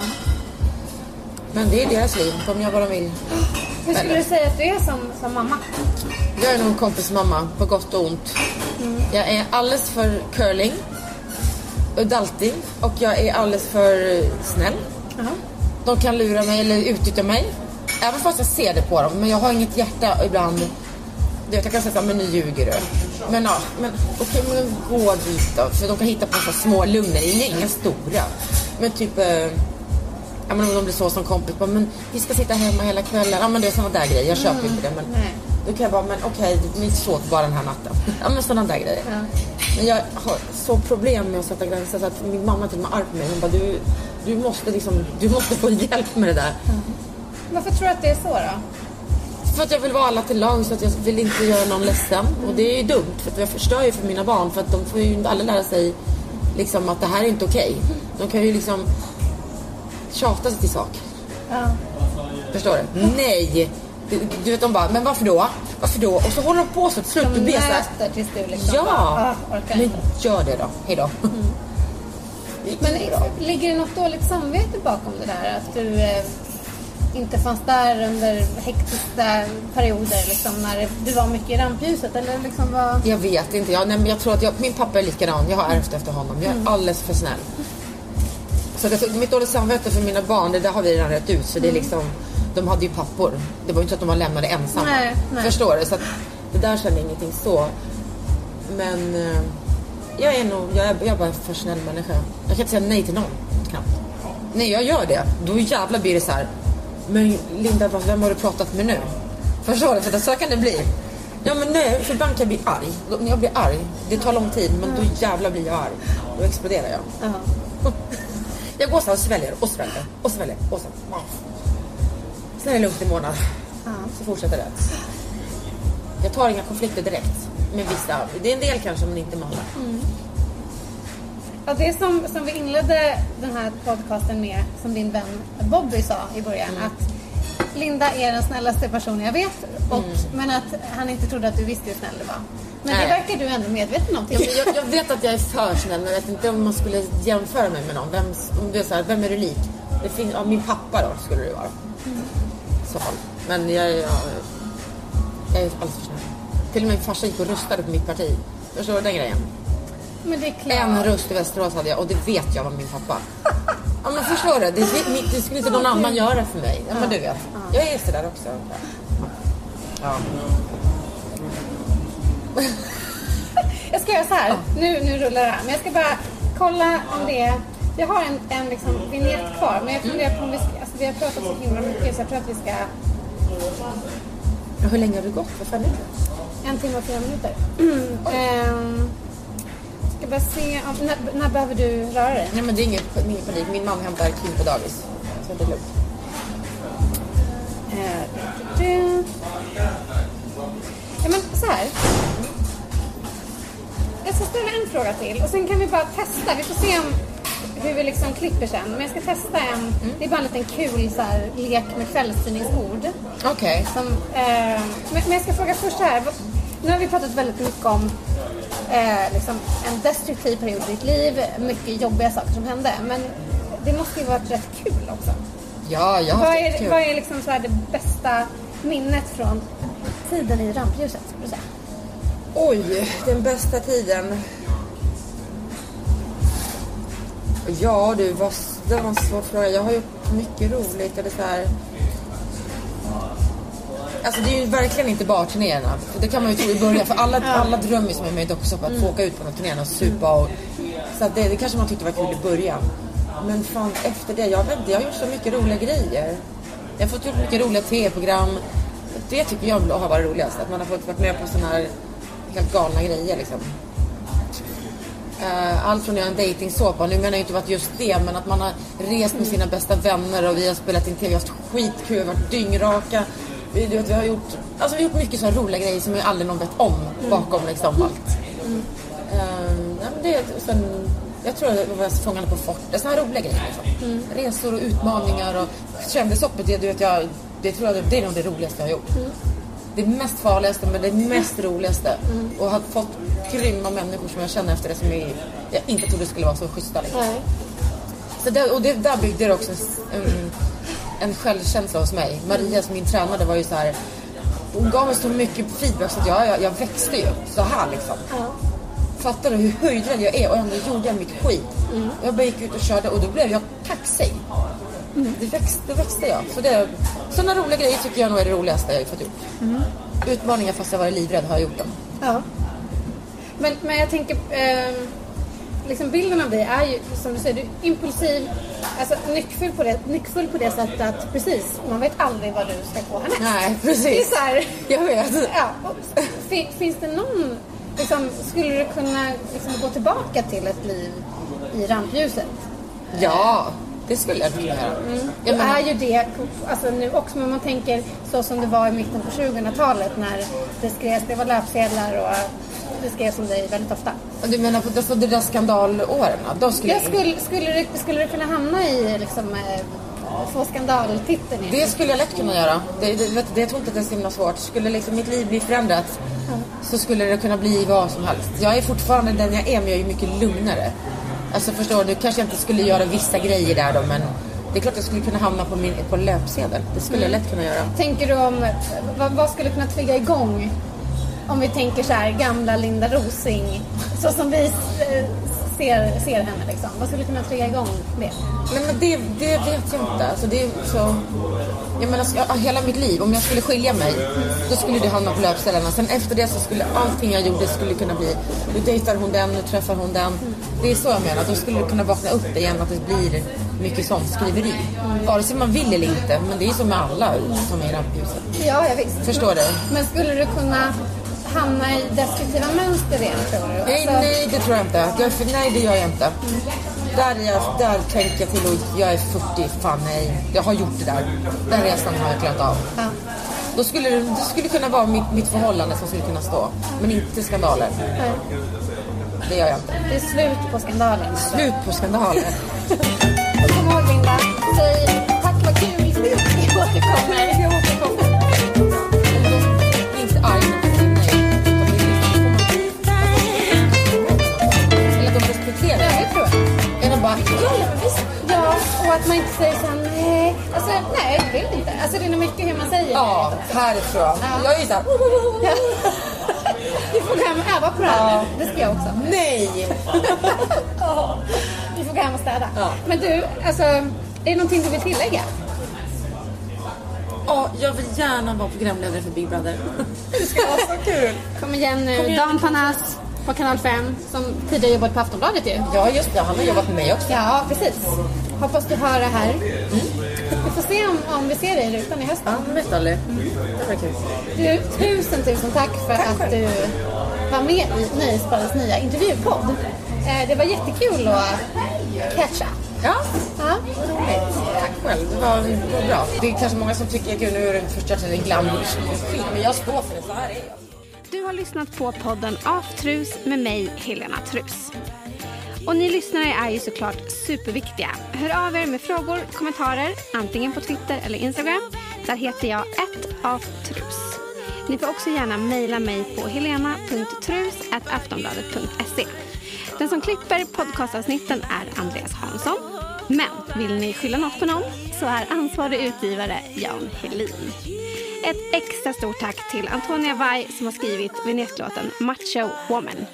Men det är deras liv, de gör vad de vill. Hur skulle du säga att du är som, som mamma? Jag är nog en kompismamma, på gott och ont. Jag är alldeles för curling, och daltig och jag är alldeles för snäll. De kan lura mig eller utnyttja mig. Även fast jag ser det på dem. Men jag har inget hjärta ibland. Du vet, jag kan säga men nu ljuger du. Men ja, men okej, men gå dit då. För de kan hitta på så små lugner, inga, inga stora. Men typ, eh, ja men om de blir så som kompis, bara, men vi ska sitta hemma hela kvällen. Ja men det är sådana där grejer, jag köper inte det. Men Nej. då kan jag bara, men okej, ni sov bara den här natten. Ja men sådana där grejer. Ja. Men jag har så problem med att sätta gränser så att min mamma till och med är arg på mig. Hon bara, du, du måste liksom, du måste få hjälp med det där. Varför tror du att det är så då? För att jag vill vara alla till lag så att jag vill inte göra någon ledsen. Och det är ju dumt för jag förstör ju för mina barn för att de får ju inte alla lära sig liksom att det här är inte okej. De kan ju liksom tjata sig till sak. Ja. Förstår du? Nej! Du, du vet de bara, men varför då? Varför då? Och så håller de på så till slut. De nöter tills du liksom ja! bara, ah, Men gör det då. Hejdå. Men ligger det något dåligt samvete bakom det där? Att du eh, inte fanns där under hektiska perioder liksom, när du var mycket i rampljuset? Eller liksom vad... Jag vet inte. Jag, nej, men jag tror att jag, min pappa är likadan. Jag har ärvt efter honom. Jag är alldeles för snäll. Så det, mitt dåliga samvete för mina barn, det där har vi redan rätt ut. Så det är liksom, de hade ju pappor. Det var ju inte så att de var lämnade ensamma. Nej, nej. Förstår du? Så att, det där känner jag ingenting så. Men eh, jag är nog, jag är, jag är bara en för snäll människa. Jag kan inte säga nej till någon knappt. Nej, jag gör det. Då jävlar blir det så här. Men Linda, vem har du pratat med nu? Förstår du? För så kan det bli. Ja men nej, för ibland kan jag bli arg. Då- När jag blir arg, det tar lång tid, men då jävlar blir jag arg. Då exploderar jag. Ja. Jag går så här och sväljer och sväljer och sväljer och sen... Sen är det lugnt i månad. Så fortsätter det. Jag tar inga konflikter direkt med vissa. Det är en del kanske, men inte med alla. Ja, det som, som vi inledde den här podcasten med, som din vän Bobby sa i början, Mm. att Linda är den snällaste personen jag vet, och, men att han inte trodde att du visste hur snäll du var. Men det Mm. Nej. verkar du ändå medveten om. Jag, jag, jag vet att jag är för snäll, men jag vet inte om man skulle jämföra mig med någon. Vem, om du är så här, vem är du lik? Det finns, ja, min pappa då, skulle det vara. I så. Men jag, jag, jag är alldeles för snäll. Till och med min farsa gick och röstade på mitt parti. Förstår du den grejen? Men det är klart. En röst i Västerås hade jag och det vet jag var min pappa. Ja men förstår du? Det, det, skulle inte någon annan göra för mig. Ja men du vet. Jag är sådär också. Ja. Jag ska göra så här. Nu, nu rullar det här. Men jag ska bara kolla om det är... Jag har en, en liksom vignett kvar, men jag funderar på om vi ska... Alltså vi har pratat så himla mycket så jag tror att vi ska... Hur länge har du gått? Vad fan är det? En timme och fyra minuter. Ehm, ska bara se om... När, när behöver du röra dig? Nej men det är ingen, ingen panik. Min man hämtar Kim på dagis. Så det är lugnt. Eh, Ja, men så här. Jag ska ställa en fråga till och sen kan vi bara testa. Vi får se om, hur vi liksom klipper sen. Men jag ska testa en. Det är bara en liten kul så här, lek med kvällstidningsord. Okej. Som, eh, men, men jag ska fråga först här. Nu har vi pratat väldigt mycket om eh, liksom en destruktiv period i ditt liv. Mycket jobbiga saker som hände. Men det måste ju vara rätt kul också. Ja, jag har Vad haft är, kul. vad är liksom så det bästa minnet från tiden i rampljuset? Skulle du säga? Oj, den bästa tiden. Ja du, vad, det var en svår fråga. Jag har gjort mycket roligt. Eller så här. Alltså det är ju verkligen inte bara turnéerna. Det kan man ju tro i början. För alla, alla drömmer ju som är med i dokusåpa att få åka ut på de turnéerna och supa. Och, så att det, det kanske man tyckte var kul i början. Men fan efter det, jag vet inte, jag har gjort så mycket roliga grejer. Jag har fått gjort mycket roliga tv-program. Det tycker jag har varit roligast. Att man har fått varit med på sådana här helt galna grejer liksom. Eh, allt från att göra en dejtingsåpa, nu menar jag inte att just det, men att man har rest med sina bästa vänner och vi har spelat in tv, vi har haft skitkul, varit dyngraka. Vi, du vet, vi har gjort, alltså vi har gjort mycket så här roliga grejer som ju aldrig någon vet om bakom liksom allt. Ja, men det, sen, jag tror att det var Fångarna på fortet, sådana här roliga grejer. Liksom. Resor och utmaningar och kändishoppet, det, du vet, jag, det tror jag det är nog det roligaste jag har gjort. Det mest farligaste men det mest roligaste. Och har fått grymma människor som jag känner efter det som är, jag inte trodde skulle vara så schyssta. Liksom. Så där, och det, där byggde det också en, en självkänsla hos mig. Maria som min tränare var ju så här. Hon gav mig så mycket feedback så att jag, jag, jag växte ju så här liksom. Fattar du hur höjdrädd jag är och ändå gjorde jag mitt skit. Jag bara gick ut och körde och då blev jag kaxig. Det, växte, det växte jag. Så det, sådana roliga grejer tycker jag nog är det roligaste jag har fått gjort. Utmaningar fast jag varit livrädd har jag gjort dem. Ja. Men, men jag tänker, eh, liksom bilden av dig är ju som du säger, du är impulsiv, alltså nyckfull på det, nyckfull på det sättet att precis, man vet aldrig vad du ska få härnäst. Nej, Det är precis. så här, Jag vet. ja, och finns det någon, liksom, skulle du kunna liksom, gå tillbaka till ett liv i rampljuset? Ja, Det skulle jag kunna göra. Det Jag menar, är ju det alltså nu också, men man tänker så som det var i mitten på 2000-talet när det skrevs, det var löpsedlar och det skrevs om dig väldigt ofta. du menar på alltså, de där skandalåren? Då skulle Jag skulle, skulle, du, skulle du kunna hamna i liksom, eh, få skandaltiteln? Det skulle jag lätt kunna göra. Det, det, vet, det, jag tror inte att det är så himla svårt. Skulle liksom mitt liv bli förändrat så skulle det kunna bli vad som helst. Jag är fortfarande den jag är men jag är mycket lugnare. Alltså förstår du, kanske jag inte skulle göra vissa grejer där då men det är klart jag skulle kunna hamna på, min, på löpsedeln. Det skulle jag lätt kunna göra. Tänker du om, vad, vad skulle kunna trigga igång? Om vi tänker så här, gamla Linda Rosing, så som vi eh, ser, ser henne liksom. Vad skulle kunna trigga igång det? Nej men det, det vet jag inte. Alltså det är så... Jag menar, ska, hela mitt liv, om jag skulle skilja mig, då skulle det hamna på löpsedlarna. Sen efter det så skulle allting jag gjorde skulle kunna bli, nu dejtar hon den, nu träffar hon den. Det är så jag menar, då skulle det kunna vakna upp igen att det blir mycket sånt skriveri. Vare sig man vill eller inte, men det är som med alla som är i rampljuset. Ja, jag visst. Förstår du? Men skulle du kunna hamna i destruktiva mönster igen tror du? Nej, Alltså, nej, det tror jag inte. Jag, för, nej, det gör jag inte. Där, är jag, där tänker jag till och jag är 40, fan nej. Jag har gjort det där. Den resan har jag klarat av. Ja. Då skulle det, det skulle kunna vara mitt, mitt förhållande som skulle kunna stå. Men inte skandaler. Nej. Det gör jag inte. Det är slut på skandalen. Slut på skandaler. Kom ihåg Linda, säg tack vad kul. Jag återkommer. Och att man inte säger så här, nej. Alltså, nej, jag vill inte. Alltså, det är nog mycket hur man säger ja, det. härifrån. Jag är ju såhär, Ja. Vi får gå hem och öva på det här Ja. nu. Det ska jag också. nej. Ja. Vi får gå hem och städa. Ja. Men du, alltså, är det någonting du vill tillägga? Ja, jag vill gärna vara programledare för Big Brother. Det ska vara så kul. Kom igen nu. Kom igen. Dan Panas på Kanal 5, som tidigare jobbat på Aftonbladet ju. Ja, just det. Han har jobbat med mig också. Ja, precis. Hoppas du hör det här. Vi får se om, om vi ser dig i rutan i höst. Ja, men vet aldrig. Det var kul. Du, tusen, tusen tack för att du var med i Nöjesbadets nya intervjupodd. Eh, det var jättekul att catcha. Ja, Ja. roligt. Tack själv. Det var, det var bra. Det är kanske många som tycker, gud nu är det förstört en glam men jag står för det. Så här är jag. Du har lyssnat på podden Aftrus med mig, Helena Trus. Och ni lyssnare är ju såklart superviktiga. Hör av er med frågor, kommentarer, antingen på Twitter eller Instagram. Där heter jag aftrus. Ni får också gärna mejla mig på helena.trus.aftonbladet.se. Den som klipper podcastavsnitten är Andreas Hansson. Men vill ni skylla något på någon så är ansvarig utgivare Jan Helin. Ett extra stort tack till Antonia Vai som har skrivit vinjettlåten Macho Woman.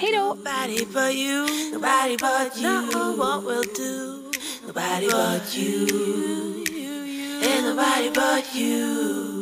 Hej då! Nobody but you, nobody but you. Know what we'll do. Nobody but you, and nobody but you.